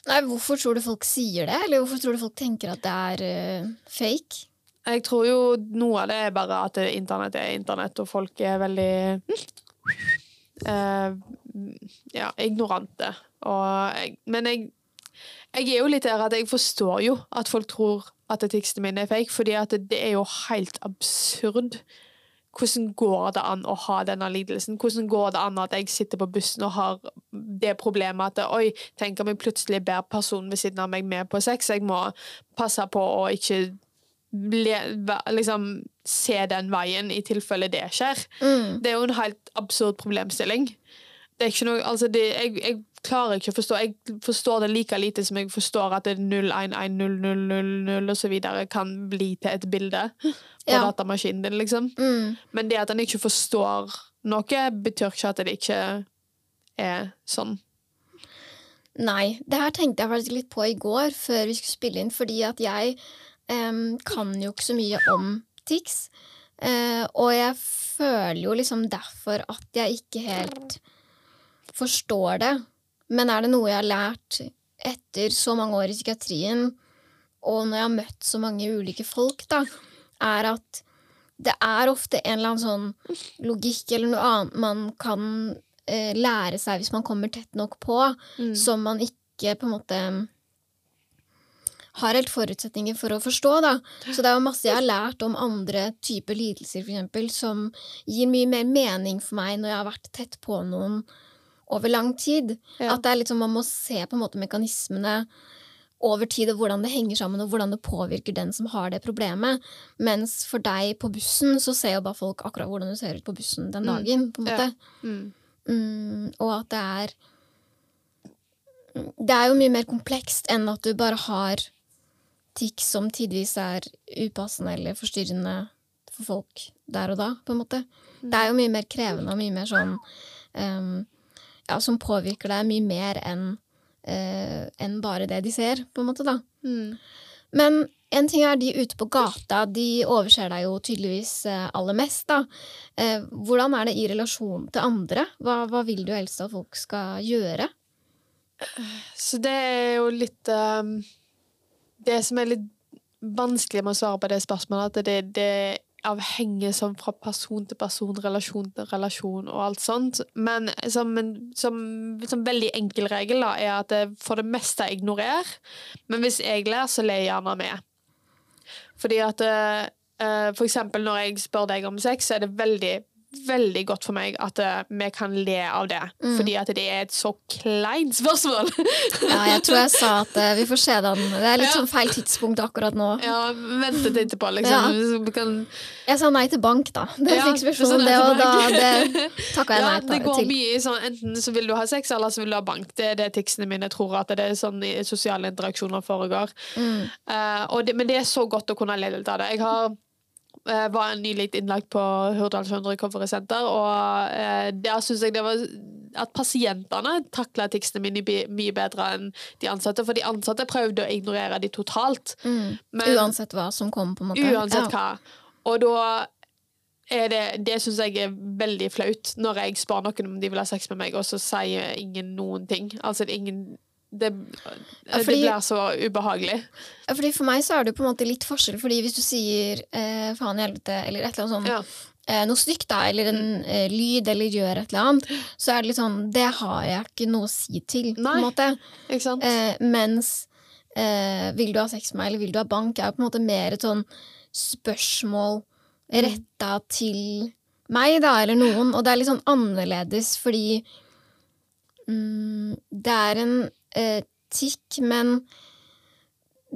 Nei, Hvorfor tror du folk sier det, eller hvorfor tror du folk tenker at det er uh, fake? Jeg tror jo noe av det er bare at internett er internett, og folk er veldig eh, ja, ignorante. Og jeg, men jeg, jeg er jo litt der at jeg forstår jo at folk tror at tekstene mine er fake, fordi at det er jo helt absurd. Hvordan går det an å ha denne lidelsen? Hvordan går det an at jeg sitter på bussen og har det problemet at oi, tenk om jeg plutselig ber personen ved siden av meg med på sex? Jeg må passe på å ikke liksom, se den veien i tilfelle det skjer. Mm. Det er jo en helt absurd problemstilling. Det er ikke noe, altså det, jeg, jeg klarer ikke å forstå Jeg forstår det like lite som jeg forstår at det 0110000 og så videre kan bli til et bilde på Ja. datamaskinen din, liksom. Mm. Men det at en ikke forstår noe, betyr ikke at det ikke er sånn. Nei, det her tenkte jeg faktisk litt på i går før vi skulle spille inn, fordi at jeg um, kan jo ikke så mye om TIX. Uh, og jeg føler jo liksom derfor at jeg ikke helt forstår det. Men er det noe jeg har lært etter så mange år i psykiatrien, og når jeg har møtt så mange ulike folk, da, er at det er ofte en eller annen sånn logikk eller noe annet man kan eh, lære seg hvis man kommer tett nok på, som man ikke på en måte har helt forutsetninger for å forstå, da. Så det er jo masse jeg har lært om andre typer lidelser, f.eks., som gir mye mer mening for meg når jeg har vært tett på noen over lang tid. Ja. At er sånn, man må se på en måte mekanismene over tid, og hvordan det henger sammen, og hvordan det påvirker den som har det problemet. Mens for deg på bussen, så ser jo bare folk akkurat hvordan du ser ut på bussen den Mm. dagen, på en Ja. måte. Mm. Mm, og at det er Det er jo mye mer komplekst enn at du bare har tics som tidvis er upassende eller forstyrrende for folk der og da, på en måte. Det er jo mye mer krevende og mye mer sånn ehm, Ja, som påvirker deg mye mer enn uh, en bare det de ser, på en måte, da. Mm. Men en ting er de ute på gata, de overser deg jo tydeligvis eh, aller mest, da. Uh, hvordan er det i relasjon til andre? Hva, hva vil du helst at folk skal gjøre? Så det er jo litt uh, Det som er litt vanskelig med å svare på det spørsmålet, at det, det avhengig sånn fra person til person, relasjon til relasjon og alt sånt. Men som, en, som, som veldig enkel regel da, er at jeg for det meste ignorer. Men hvis jeg ler, så ler jeg gjerne med. Fordi at uh, For eksempel når jeg spør deg om sex, så er det veldig veldig godt for meg at uh, vi kan le av det. Mm. Fordi at det er et så kleint spørsmål. Ja, jeg tror jeg sa at uh, vi får se den. Det er litt Ja. sånn feil tidspunkt akkurat nå. ja, vente til etterpå, liksom. Ja. kan, Jeg sa nei til bank, da. Det Ja, fikk spørsmål, nei det, til og da det takka jeg ja, nei det går til. mye sånn enten så vil du ha sex, eller så vil du ha bank. Det er det ticsene mine tror at det er sånn i sosiale interaksjoner foregår. Mm. Uh, det, men det er så godt å kunne le litt av det. Jeg har var nylig innlagt på Hurdalsjøen Recovery Center, og eh, der syns jeg det var at pasientene takla ticsene mine mye bedre enn de ansatte. For de ansatte prøvde å ignorere de totalt. Mm. Men- Uansett hva som kom, på en måte. Uansett hva. Og da er det Det syns jeg er veldig flaut, når jeg spør noen om de vil ha sex med meg, og så sier ingen noen ting. Altså, ingen det, det fordi- blir så ubehagelig. Fordi For meg så er det på en måte litt forskjell, fordi hvis du sier eh, faen i helvete eller et eller annet sånt, Ja. eh, noe stygt, da, eller en eh, lyd, eller gjør et eller annet, så er det litt sånn Det har jeg ikke noe å si til, på en måte. Ikke sant? Eh, mens eh, vil du ha sex med meg, eller vil du ha bank, er jo på en måte mer et sånn spørsmål retta til meg, da, eller noen. Og det er litt sånn annerledes, fordi mm, det er en eh, tikk, men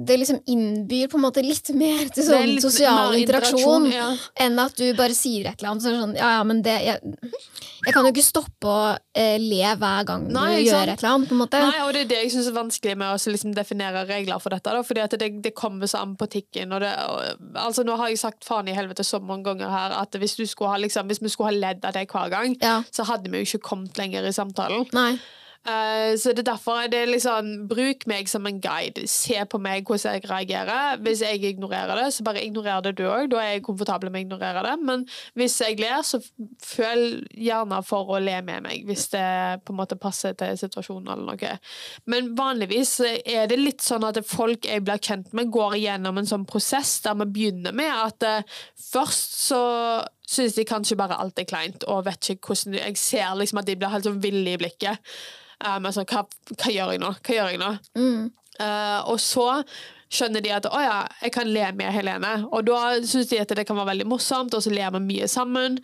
det liksom innbyr på en måte litt mer til sånn litt sosial interaksjon, interaksjon ja. enn at du bare sier et eller annet. Så sånn, ja, ja, men det jeg, jeg kan jo ikke stoppe å eh, le hver gang Nei, du gjør sant? et eller annet, på en måte. Nei, og det er det jeg syns er vanskelig med å liksom definere regler for dette. Da, fordi at det, det kommer så an på tikken. Og det, og, altså, nå har jeg sagt faen i helvete så mange ganger her at hvis, du skulle ha, liksom, hvis vi skulle ha ledd av det hver gang, Ja. så hadde vi jo ikke kommet lenger i samtalen. Nei. Eh, så det er derfor det liksom Bruk meg som en guide. Se på meg hvordan jeg reagerer. Hvis jeg ignorerer det, så bare ignorer det du òg. Da er jeg komfortabel med å ignorere det. Men hvis jeg ler, så føl gjerne for å le med meg, hvis det på en måte passer til situasjonen eller noe. Men vanligvis er det litt sånn at folk jeg blir kjent med, går igjennom en sånn prosess der vi begynner med at eh, først så syns de kanskje bare alt er kleint, og vet ikke hvordan Jeg ser liksom at de blir helt sånn ville i blikket. Eh, men sånn, hva, hva gjør jeg nå? Hva gjør jeg nå? Mm. Uh, og så skjønner de at å ja, jeg kan le med Helene. Og da syns de at det kan være veldig morsomt, og så ler vi mye sammen.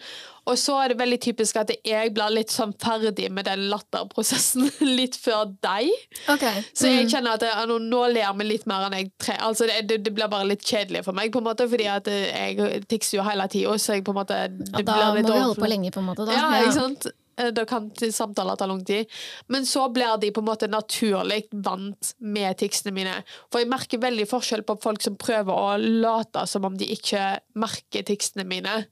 Og så er det veldig typisk at jeg blir litt sånn ferdig med den latterprosessen litt før deg. Ok. Så jeg Mm. kjenner at jeg, nå, ler vi litt mer enn jeg tre... Altså det, det, blir bare litt kjedelig for meg, på en måte, fordi at eh, jeg tikser jo hele tida, så jeg på en måte det Ja, da blir litt må vi holde på lenge, på en måte. Da. ja, ikke sant? Eh, Da kan samtaler ta lang tid. Men så blir de på en måte naturlig vant med ticsene mine. For jeg merker veldig forskjell på folk som prøver å late som om de ikke merker ticsene mine.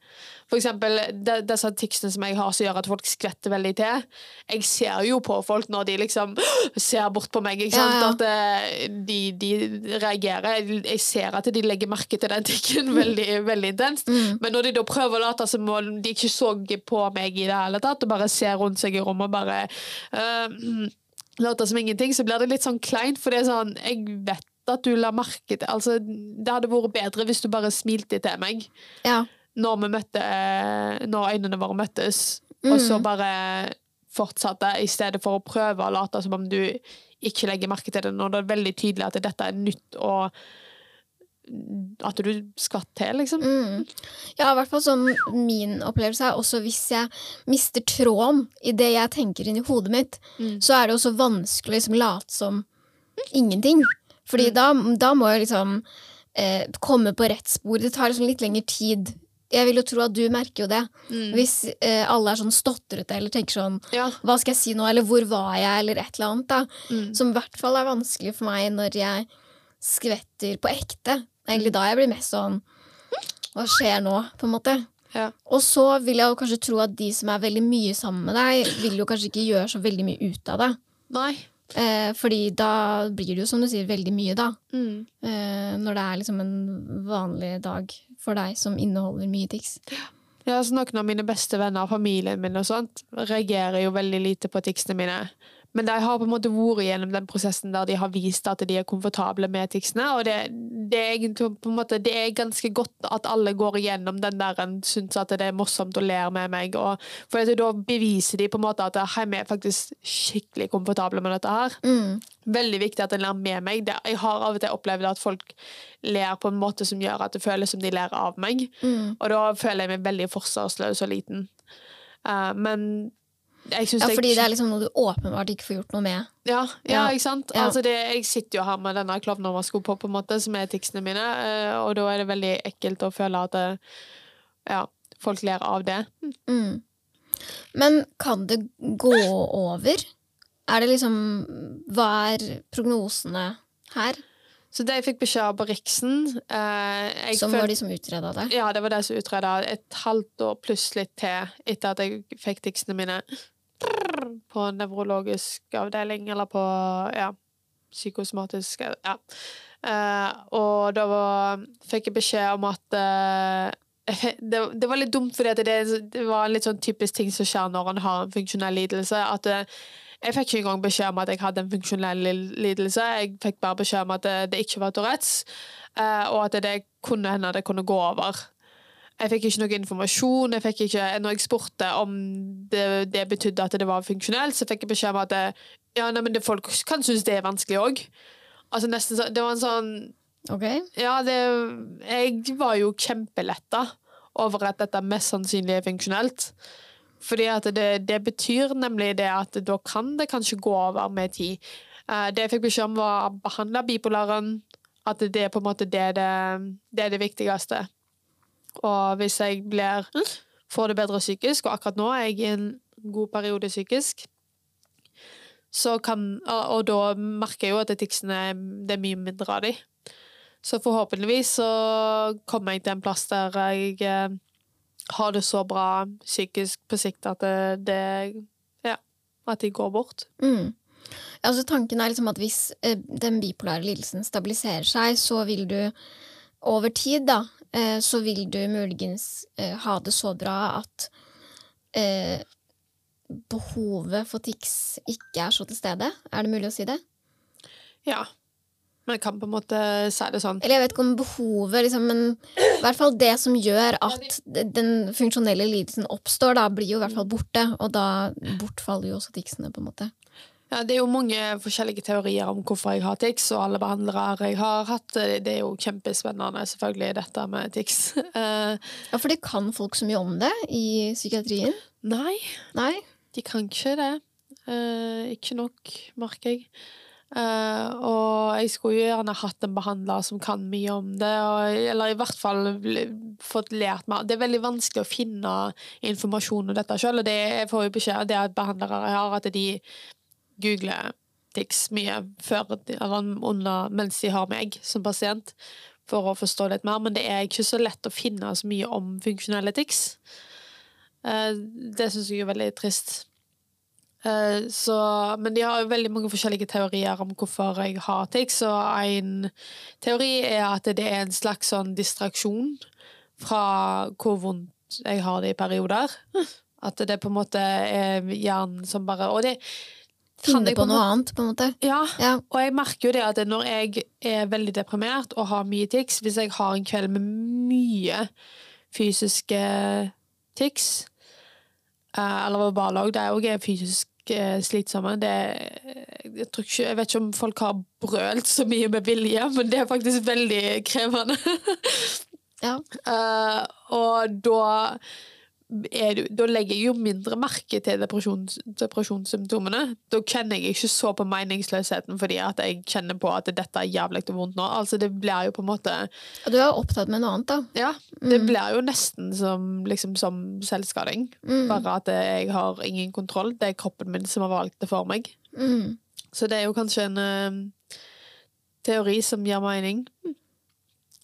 For eksempel de, disse ticsene som jeg har som gjør at folk skvetter veldig til. Jeg ser jo på folk når de liksom ser bort på meg, ikke sant? Ja, ja. at eh, de, de reagerer. Jeg ser at de legger merke til den tikken veldig, veldig intenst. Mm. Men når de da prøver å late som om de ikke så på meg i det hele tatt, og bare ser rundt seg i rommet og bare uh, later som ingenting, så blir det litt sånn kleint, for det er sånn Jeg vet at du la merke til Altså, det hadde vært bedre hvis du bare smilte til meg Ja. Når vi møtte Når øynene våre møttes, og så Mm. bare fortsatte, i stedet for å prøve å late som om du ikke legger merke til det, når det er veldig tydelig at dette er nytt, og at du skvatt til, liksom. Mm. Ja, i hvert fall sånn min opplevelse er også hvis jeg mister tråden i det jeg tenker inni hodet mitt, Mm. så er det også vanskelig å liksom late som ingenting. Fordi Mm. da, da må jeg liksom eh, komme på rett spor. Det tar liksom litt lengre tid. Jeg vil jo tro at du merker jo det. Mm. Hvis eh, alle er sånn stotrete eller tenker sånn Ja. Hva skal jeg si nå? Eller hvor var jeg? Eller et eller annet. da. Mm. Som i hvert fall er vanskelig for meg når jeg skvetter på ekte. Det er Egentlig da jeg blir mest sånn Hva skjer nå? på en måte. Ja. Og så vil jeg jo kanskje tro at de som er veldig mye sammen med deg, vil jo kanskje ikke gjøre så veldig mye ut av det. Nei. Eh, fordi da blir det jo, som du sier, veldig mye, da. Mm. Eh, når det er liksom en vanlig dag for deg som inneholder mye tics. Ja, altså Noen av mine beste venner, og familien min og sånt, reagerer jo veldig lite på ticsene mine. Men de har på en måte vært gjennom den prosessen der de har vist at de er komfortable med ticsene. Og det, det, er egentlig måte, det er ganske godt at alle går igjennom den der en syns at det er morsomt og ler med meg. Og, for at da beviser de på en måte at jeg vi er faktisk skikkelig komfortable med dette her. Mm. Veldig viktig at en ler med meg. Det, jeg har av og til opplevd at folk ler på en måte som gjør at det føles som de ler av meg. Mm. Og da føler jeg meg veldig forsvarsløs og liten. Uh, men Ja, fordi det er liksom noe du åpenbart ikke får gjort noe med. ja, ja, ikke sant? Ja. Altså det, jeg sitter jo her med denne klovnemaska på, på en måte, som er ticsene mine, eh, og da er det veldig ekkelt å føle at det, ja, folk ler av det. Mm. Men kan det gå over? Er det liksom Hva er prognosene her? Så det jeg fikk beskjed av på Riksen eh, jeg Som var de som utreda det? Ja, det var de som utreda et halvt år pluss litt til etter at jeg fikk ticsene mine på nevrologisk avdeling, eller på ja, psykosomatisk ja. Uh, og da var, fikk jeg beskjed om at uh, det, det var litt dumt, fordi det, det var en litt sånn typisk ting som skjer når en har en funksjonell lidelse. At uh, jeg fikk ikke engang beskjed om at jeg hadde en funksjonell lidelse. Jeg fikk bare beskjed om at det, det ikke var Tourettes, og at det kunne hende det kunne gå over. Jeg fikk ikke noe informasjon. Jeg ikke, når jeg spurte om det, det betydde at det var funksjonelt, så fikk jeg beskjed om at det, ja, nei, men det, folk kan synes det er vanskelig òg. Altså, nesten så- det var en sånn okay. Ja, det, jeg var jo kjempeletta over at dette mest sannsynlig er funksjonelt. Fordi at det, det betyr nemlig det at da kan det kanskje gå over med tid. Eh, det jeg fikk beskjed om, var å behandle bipolaren. At det er på en måte det, det, det er det viktigste. Og hvis jeg blir, får det bedre psykisk, og akkurat nå er jeg i en god periode psykisk, kan, og, da merker jeg jo at ticsene det er mye mindre av de. Så forhåpentligvis så kommer jeg til en plass der jeg eh, har det så bra psykisk på sikt at det, det Ja, at de går bort. Mm. Altså tanken er liksom at hvis eh, den bipolare lidelsen stabiliserer seg, så vil du over tid, da, så vil du muligens eh, ha det så bra at eh, behovet for tics ikke er så til stede. Er det mulig å si det? Ja. Men jeg kan på en måte si det sånn. Eller jeg vet ikke om behovet, liksom, men i hvert fall det som gjør at den funksjonelle lidelsen oppstår, da blir jo i hvert fall borte, og da bortfaller jo også ticsene, på en måte. Ja, det er jo mange forskjellige teorier om hvorfor jeg har tics, og alle behandlere jeg har hatt. eh, Det er jo kjempespennende, selvfølgelig, dette med tics. Eh, Ja, for det kan folk så mye om det i psykiatrien. nei, Nei? de kan ikke det. Eh, ikke nok, merker jeg. Uh, og jeg skulle jo gjerne hatt en behandler som kan mye om det, og, eller i hvert fall fått lært meg Det er veldig vanskelig å finne informasjon om dette sjøl, og det jeg får jo beskjed av det at behandlere har, at de googler tics mye før, under, mens de har meg som pasient, for å forstå litt mer, men det er ikke så lett å finne så mye om funksjonelle tics. Eh, det syns jeg er veldig trist. Eh, Så, men de har jo veldig mange forskjellige teorier om hvorfor jeg har tics, og en teori er at det er en slags sånn distraksjon fra hvor vondt jeg har det i perioder. At det på en måte er hjernen som bare Og det Finne på noe annet, på en måte. Ja, Ja. og jeg merker jo det at når jeg er veldig deprimert og har mye tics, hvis jeg har en kveld med mye fysiske tics, eh, eller verbale òg, det òg er fysisk eh, slitsomme. Det, jeg, tror ikke, jeg vet ikke om folk har brølt så mye med vilje, men det er faktisk veldig krevende. Ja. uh, og da er du, da legger jeg jo mindre merke til depresjons, depresjonssymptomene. Da kjenner jeg ikke så på meningsløsheten fordi at jeg kjenner på at dette er jævlig vondt nå. Altså Det blir jo på en måte Og du er opptatt med noe annet, da. Ja, det blir jo nesten som, liksom, som selvskading. Mm. Bare at jeg har ingen kontroll. Det er kroppen min som har valgt det for meg. Mm. Så det er jo kanskje en uh, teori som gir mening.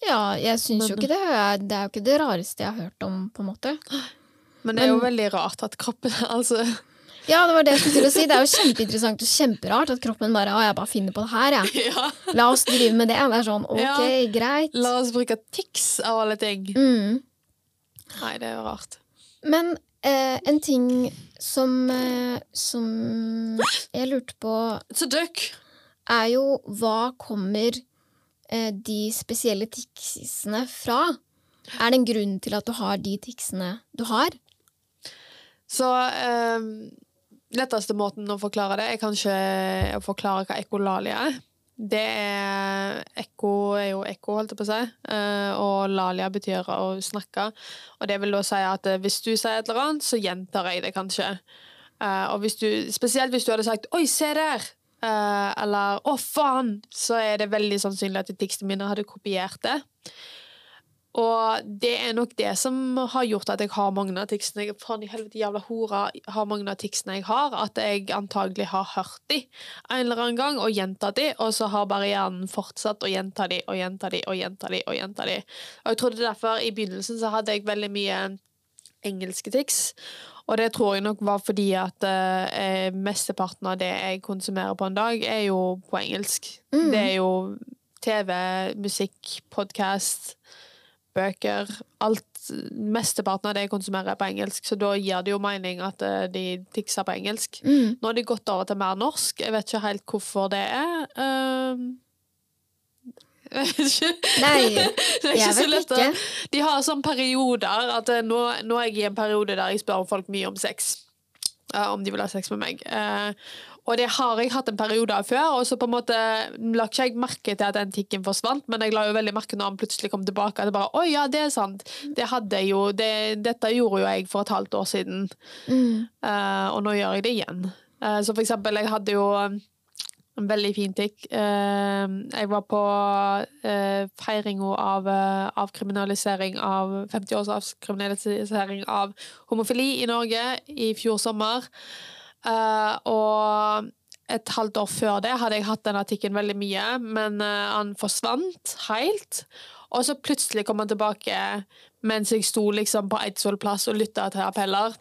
Ja, jeg syns jo ikke det Det er jo ikke det rareste jeg har hørt om, på en måte. Men det er jo Men- veldig rart at kroppen Altså Ja, det var det jeg skulle til å si. Det er jo kjempeinteressant og kjemperart at kroppen bare Å, jeg bare finner på det her, jeg. ja. La oss drive med det. Det er sånn, ok, Ja. greit. La oss bruke TIX av alle ting. Mm. Nei, det er jo rart. Men eh, en ting som, eh, som jeg lurte på, It's a duck! er jo hva kommer eh, de spesielle ticsene fra? Er det en grunn til at du har de ticsene du har? Så eh, letteste måten å forklare det, er kanskje å forklare hva ekkolalia er. Det er Ekko er jo ekko, holdt jeg på å si, eh, og lalia betyr å snakke. Og det vil da si at eh, hvis du sier et eller annet, så gjentar jeg det kanskje. Eh, og hvis du, spesielt hvis du hadde sagt 'oi, se der', eh, eller 'å, faen', så er det veldig sannsynlig at tekstene mine hadde kopiert det. Og det er nok det som har gjort at jeg har mange av ticsene jeg, Faen i helvete, jævla hora har mange av ticsene jeg har. At jeg antagelig har hørt de en eller annen gang og gjentatt de, og så har bare hjernen fortsatt å gjenta de og gjenta de og gjenta de. Og gjenta de. Og jeg trodde derfor i begynnelsen så hadde jeg veldig mye engelske tics. Og det tror jeg nok var fordi at eh, mesteparten av det jeg konsumerer på en dag, er jo på engelsk. Mm. Det er jo TV, musikk, podkast bøker Alt, Mesteparten av det jeg konsumerer, er på engelsk, så da gir det jo mening at eh, de tikser på engelsk. Mm. Nå har de gått over til mer norsk. Jeg vet ikke helt hvorfor det er. Jeg vet ikke. Nei, jeg vet ikke. De har sånn perioder at eh, nå, nå er jeg i en periode der jeg spør folk mye om sex. Eh, om de vil ha sex med meg. Eh, og det har jeg hatt en periode av før, og så på en måte la ikke jeg merke til at den tikken forsvant, men jeg la jo veldig merke når han plutselig kom tilbake. At det bare, Oi, ja, det er sant. Det hadde jeg jo, det, dette gjorde jo jeg for et halvt år siden, Mm. uh, og nå gjør jeg det igjen. Uh, så for eksempel, jeg hadde jo en veldig fin tikk. Eh, jeg var på uh, feiringa av uh, avkriminalisering av 50 års avkriminalisering av homofili i Norge i fjor sommer. Eh, og et halvt år før det hadde jeg hatt den artikkelen veldig mye, men eh, han forsvant helt. Og så plutselig kom han tilbake mens jeg sto liksom på Eidsvoll plass og lytta til appeller.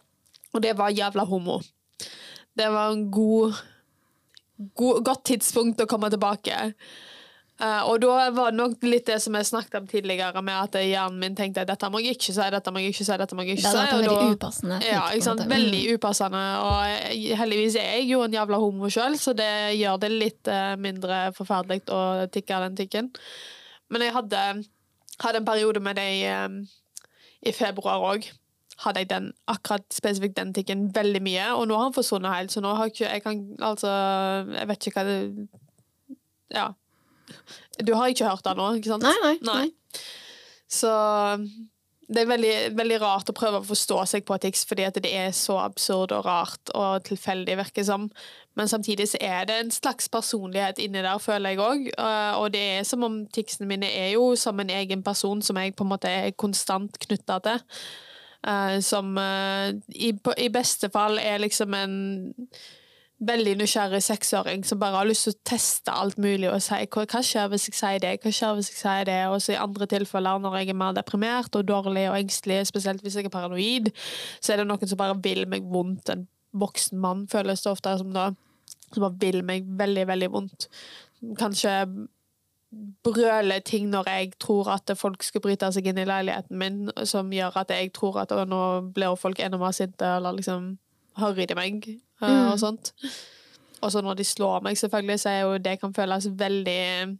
Og det var jævla homo. Det var en god, god godt tidspunkt å komme tilbake. Uh, og da var det nok litt det som jeg snakket om tidligere, med at hjernen min tenkte at dette må jeg ikke si, dette må jeg ikke si, dette må jeg ikke si. Det en og veldig upassende. ja, ikke sant? Veldig Mm. upassende. Og heldigvis er jeg jo en jævla homo sjøl, så det gjør det litt uh, mindre forferdelig å tikke den tikken. Men jeg hadde, hadde en periode med det i, um, i februar òg. Hadde jeg den, akkurat spesifikt den tikken veldig mye, og nå har han forsvunnet helt. Så nå har jeg ikke Jeg kan altså Jeg vet ikke hva det Ja. Du har ikke hørt det nå, ikke sant? Nei, nei. Nei. nei. Så det er veldig, veldig rart å prøve å forstå seg på tics, fordi at det er så absurd og rart og tilfeldig, virker som. Men samtidig så er det en slags personlighet inni der, føler jeg òg. Og det er som om ticsene mine er jo som en egen person som jeg på en måte er konstant knytta til. Eh, som eh, i, i beste fall er liksom en veldig nysgjerrig seksåring som bare har lyst til å teste alt mulig og si hva, hva skjer hvis jeg sier det, hva skjer hvis jeg sier det, og så i andre tilfeller når jeg er mer deprimert og dårlig og engstelig, spesielt hvis jeg er paranoid, så er det noen som bare vil meg vondt. En voksen mann føles det ofte som da, som bare vil meg veldig, veldig vondt. Kanskje brøle ting når jeg tror at folk skal bryte seg inn i leiligheten min, som gjør at jeg tror at nå blir folk enda mer sinte, eller liksom harry de meg, eh, Mm. og sånt. Og så når de slår meg, selvfølgelig, så er jo det kan føles veldig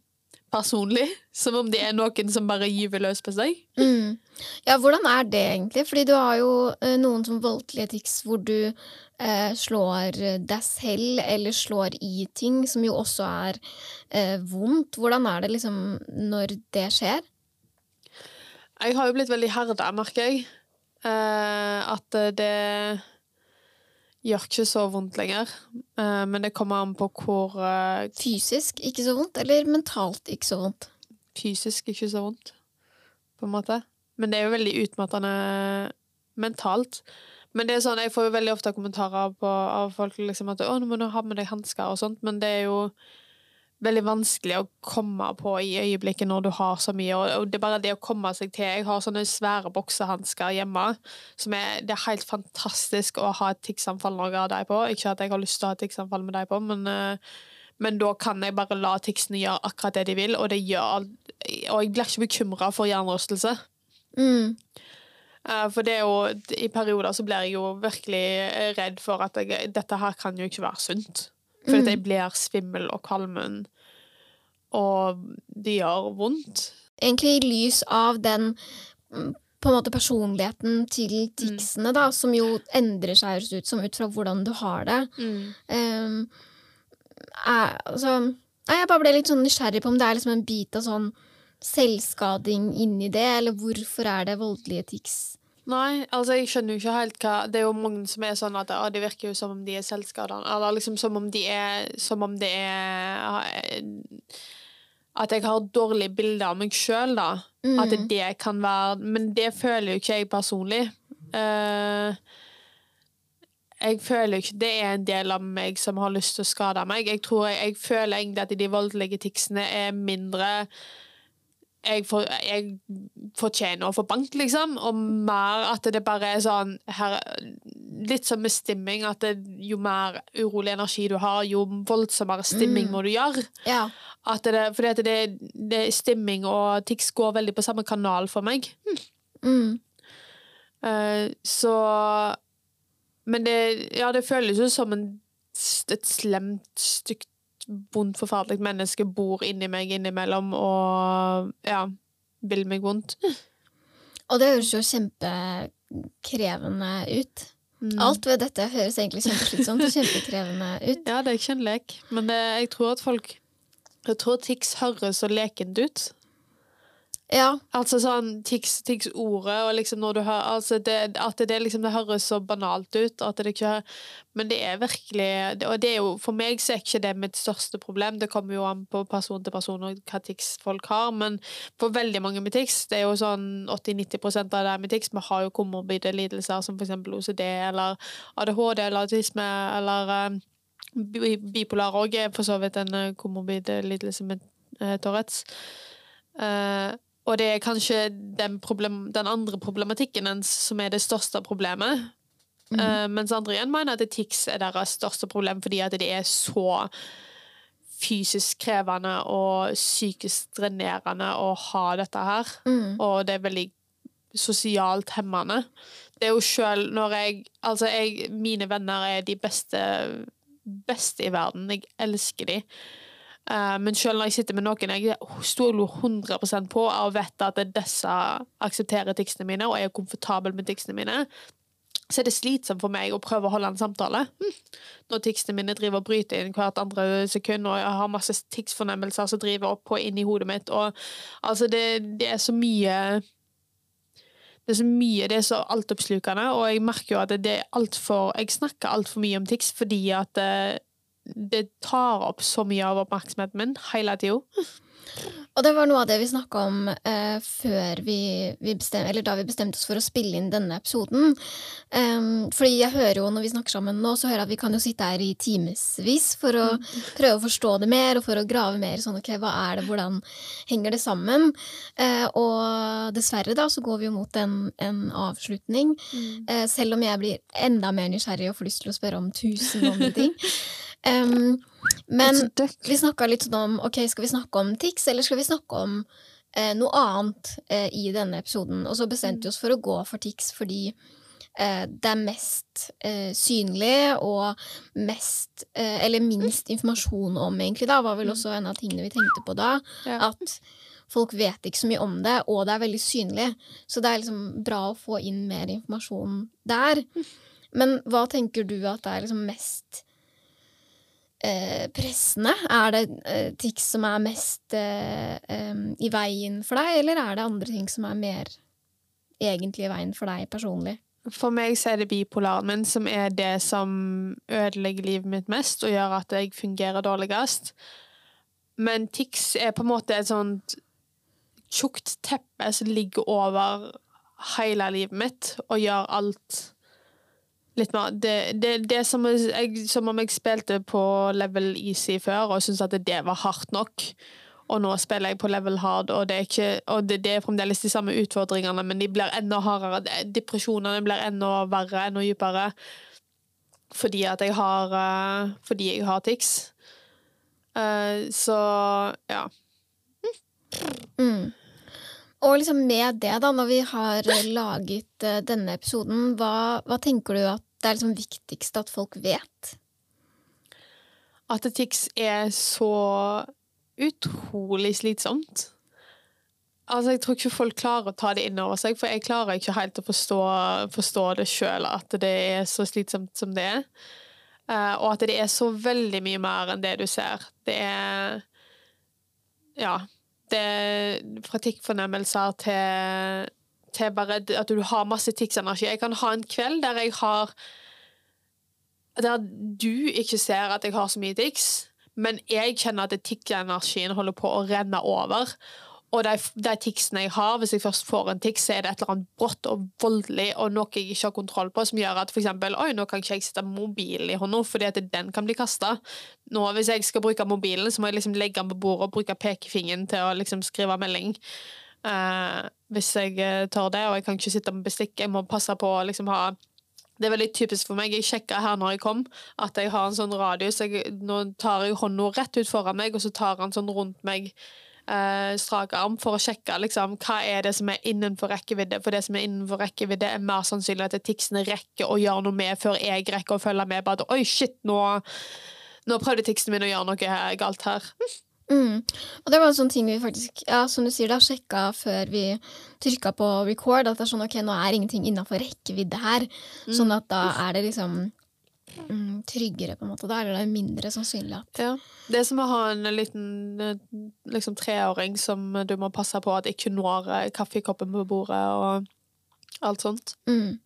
personlig. Som om det er noen som bare gyver løs på seg. Mm. Ja, hvordan er det egentlig? Fordi du har jo eh, noen som voldelige tics hvor du slår deg selv eller slår i ting, som jo også er eh, vondt. Hvordan er det liksom når det skjer? Jeg har jo blitt veldig herda, merker jeg. Eh, at det gjør ikke så vondt lenger. Eh, men det kommer an på hvor eh, Fysisk ikke så vondt, eller mentalt ikke så vondt? fysisk ikke så vondt, på en måte. Men det er jo veldig utmattende mentalt. Men det er sånn, jeg får jo veldig ofte kommentarer på, av folk liksom at 'Å, nå må du ha med deg hansker', og sånt, men det er jo veldig vanskelig å komme på i øyeblikket når du har så mye, og, det er bare det å komme seg til. Jeg har sånne svære boksehansker hjemme, som er, det er helt fantastisk å ha et ticksanfall når jeg har dem på. Ikke at jeg har lyst til å ha et ticksanfall med dem på, men, eh, men da kan jeg bare la ticsene gjøre akkurat det de vil, og det gjør Og jeg blir ikke bekymra for hjernerystelse. Mm. Eh, For det er jo, i perioder så blir jeg jo virkelig eh, redd for at jeg, dette her kan jo ikke være sunt. For at jeg blir svimmel og kvalmen, og det gjør vondt. Egentlig i lys av den mm, på en måte personligheten til ticsene, da, som jo endrer seg høres ut som ut fra hvordan du har det. Um, er, altså, jeg bare ble litt sånn nysgjerrig på om det er liksom en bit av sånn selvskading inni det, eller hvorfor er det voldelige tics? Nei, altså jeg skjønner jo ikke helt hva Det er jo mange som er sånn at det virker jo som om de er selvskadende. Eller liksom som om de er Som om det er At jeg har dårlige bilder av meg sjøl, da. At Mm. det kan være Men det føler jo ikke jeg personlig. Uh, jeg føler jo ikke det er en del av meg som har lyst til å skade meg. Jeg tror jeg, jeg føler egentlig at de voldelige ticsene er mindre jeg, for, jeg fortjener å få bank, liksom, og mer at det bare er sånn her, Litt som med stimming, at det, jo mer urolig energi du har, jo voldsommere stimming Mm. må du gjøre. Ja. At det, fordi at det, det, stimming og tics går veldig på samme kanal for meg. Mm. Uh, så Men det, ja, det føles jo som en, et slemt, stygt, vondt, forferdelig menneske bor inni meg innimellom og ja, vil meg vondt. Og det høres jo kjempekrevende ut. Mm. Alt ved dette høres egentlig kjempeslitsomt og kjempekrevende ut. Ja, det er ikke en lek, men det, jeg tror at folk Jeg tror tics høres så lekent ut. Ja. Altså sånn tics, tics-ordet, og liksom når du hører altså det, At det, liksom, det høres så banalt ut, at det ikke Men det er virkelig Og det er jo, for meg så er ikke det mitt største problem. Det kommer jo an på person til person og hva tics folk har, men for veldig mange med tics, det er jo sånn 80-90% av det med tics, vi har jo komorbide lidelser som for eksempel OCD eller ADHD eller autisme eller eh, bipolar òg er for så vidt en eh, komorbid lidelse med uh, Tourettes. Eh, og det er kanskje den, problem, den andre problematikken ens som er det største problemet. Eh, mens andre igjen mener at tics er deres største problem fordi at det er så fysisk krevende og psykisk drenerende å ha dette her. Mm. Og det er veldig sosialt hemmende. Det er jo sjøl når jeg Altså, jeg, mine venner er de beste, beste i verden. Jeg elsker de. Eh, men selv når jeg sitter med noen jeg stoler 100% på og vet at disse aksepterer ticsene mine og er komfortabel med ticsene mine, så er det slitsomt for meg å prøve å holde en samtale. Hm. Når ticsene mine driver og bryter inn hvert andre sekund, og jeg har masse ticsfornemmelser som driver opp og inn i hodet mitt. Og, altså det, det er så mye det er så mye, det er så altoppslukende, og jeg merker jo at det er alt for, jeg snakker altfor mye om tics fordi at det, tar opp så mye av oppmerksomheten min hele tida. Og det var noe av det vi snakka om eh, før vi, vi bestem, eller da vi bestemte oss for å spille inn denne episoden. Um, fordi jeg hører jo når vi snakker sammen nå, så hører jeg at vi kan jo sitte her i timevis for å prøve å forstå det mer og for å grave mer sånn ok, hva er det, hvordan henger det sammen? Uh, og dessverre da så går vi jo mot en, en avslutning, eh, selv om jeg blir enda mer nysgjerrig og får lyst til å spørre om tusen andre ting. Um, men vi snakka litt sånn om ok, skal vi snakke om TIX, eller skal vi snakke om eh, noe annet eh, i denne episoden? Og så bestemte vi oss for å gå for TIX fordi eh, det er mest eh, synlig og mest eh, Eller minst informasjon om, egentlig, da, var vel også en av tingene vi tenkte på da. Ja. At folk vet ikke så mye om det, og det er veldig synlig. Så det er liksom bra å få inn mer informasjon der. Men hva tenker du at det er liksom mest eh, pressende? Er det eh, tics som er mest eh, i veien for deg, eller er det andre ting som er mer egentlig i veien for deg personlig? For meg så er det bipolaren min som er det som ødelegger livet mitt mest og gjør at jeg fungerer dårligst. Men tics er på en måte et sånt tjukt teppe som ligger over hele livet mitt og gjør alt litt mer Det, det, det som, jeg, som om jeg spilte på level easy før og syntes at det var hardt nok. Og nå spiller jeg på level hard, og det er, ikke, og det, det er fremdeles de samme utfordringene, men de blir enda hardere. Depresjonene blir enda verre, enda dypere. Fordi at jeg har eh, Fordi jeg har tics. Eh, så ja. Mm. Og liksom med det, da, når vi har laget eh, denne episoden, hva, hva tenker du at det er liksom viktigst at folk vet? At TIX er så utrolig slitsomt. Altså, Jeg tror ikke folk klarer å ta det inn over seg, for jeg klarer ikke helt å forstå, forstå det sjøl, at det er så slitsomt som det er. Uh, og at det er så veldig mye mer enn det du ser. Det er Ja. Det er fra tikkfornemmelser til, til bare at du har masse tics-energi. Jeg kan ha en kveld der jeg har Der du ikke ser at jeg har så mye tics, men jeg kjenner at tikk-energien holder på å renne over. Og de, de ticsene jeg har, hvis jeg først får en tics, så er det et eller annet brått og voldelig og noe jeg ikke har kontroll på, som gjør at eksempel, oi, nå kan ikke jeg sitte mobilen i hånda fordi at den kan bli kasta. Nå, hvis jeg skal bruke mobilen, så må jeg liksom legge den på bordet og bruke pekefingeren til å liksom skrive melding. Uh, hvis jeg uh, tør det, og jeg kan ikke sitte med bestikk. Jeg må passe på å liksom ha det er veldig typisk for meg. Jeg sjekka her når jeg kom, at jeg har en sånn radius. Jeg, nå tar jeg hånda rett ut foran meg, og så tar han sånn rundt meg eh, strak arm for å sjekke liksom, hva er det som er innenfor rekkevidde. For det som er innenfor rekkevidde, er mer sannsynlig at Tixen rekker å gjøre noe med før jeg rekker å følge med Bare, oi, shit, nå, nå prøvde Tixen min å gjøre noe galt her. Mm. Og det var en sånn ting vi faktisk, ja, som du sier, da, sjekka før vi trykka på record. At det er sånn, ok, nå er ingenting innafor rekkevidde her. Mm. Sånn at da er det liksom mm, tryggere, på en måte. Da er det mindre sannsynlig at ja. Det er som å ha en liten liksom treåring som du må passe på at ikke når eh, kaffekoppen på bordet og alt sånt. Mm.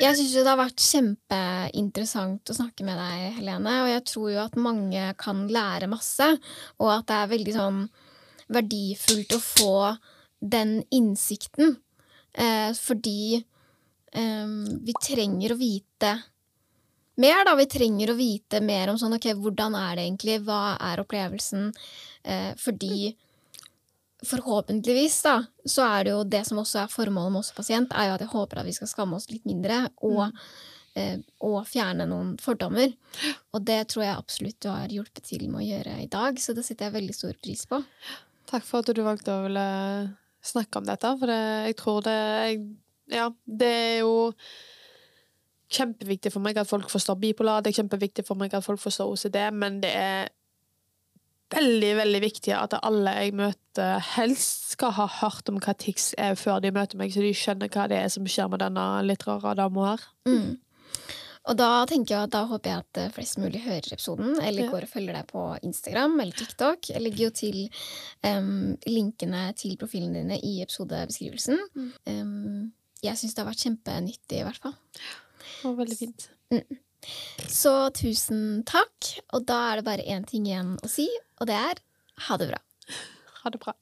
Jeg syns det har vært kjempeinteressant å snakke med deg, Helene. Og jeg tror jo at mange kan lære masse, og at det er veldig sånn verdifullt å få den innsikten. Eh, fordi eh, vi trenger å vite mer, da. Vi trenger å vite mer om sånn, ok, hvordan er det egentlig, hva er opplevelsen? Eh, fordi forhåpentligvis, da, så er det jo det som også er formålet med oss pasient, er jo at jeg håper at vi skal skamme oss litt mindre, og, mm. eh, og fjerne noen fordommer. Og det tror jeg absolutt du har hjulpet til med å gjøre i dag, så det setter jeg veldig stor pris på. Takk for at du valgte å ville snakke om dette, for det, jeg tror det Ja, det er jo kjempeviktig for meg at folk forstår bipolar, det er kjempeviktig for meg at folk forstår OCD, men det er veldig veldig viktig at alle jeg møter, helst skal ha hørt om hva TIX er før de møter meg, så de skjønner hva det er som skjer med denne litt rare dama her. Mm. Og da tenker jeg at da håper jeg at eh, flest mulig hører episoden, eller går og følger deg på Instagram eller TikTok. Jeg legger jo til um, linkene til profilene dine i episodebeskrivelsen. Mm. Um, jeg syns det har vært kjempenyttig, i hvert fall. Var veldig fint. Mm. Så tusen takk. Og da er det bare én ting igjen å si, og det er ha det bra. Ha det bra.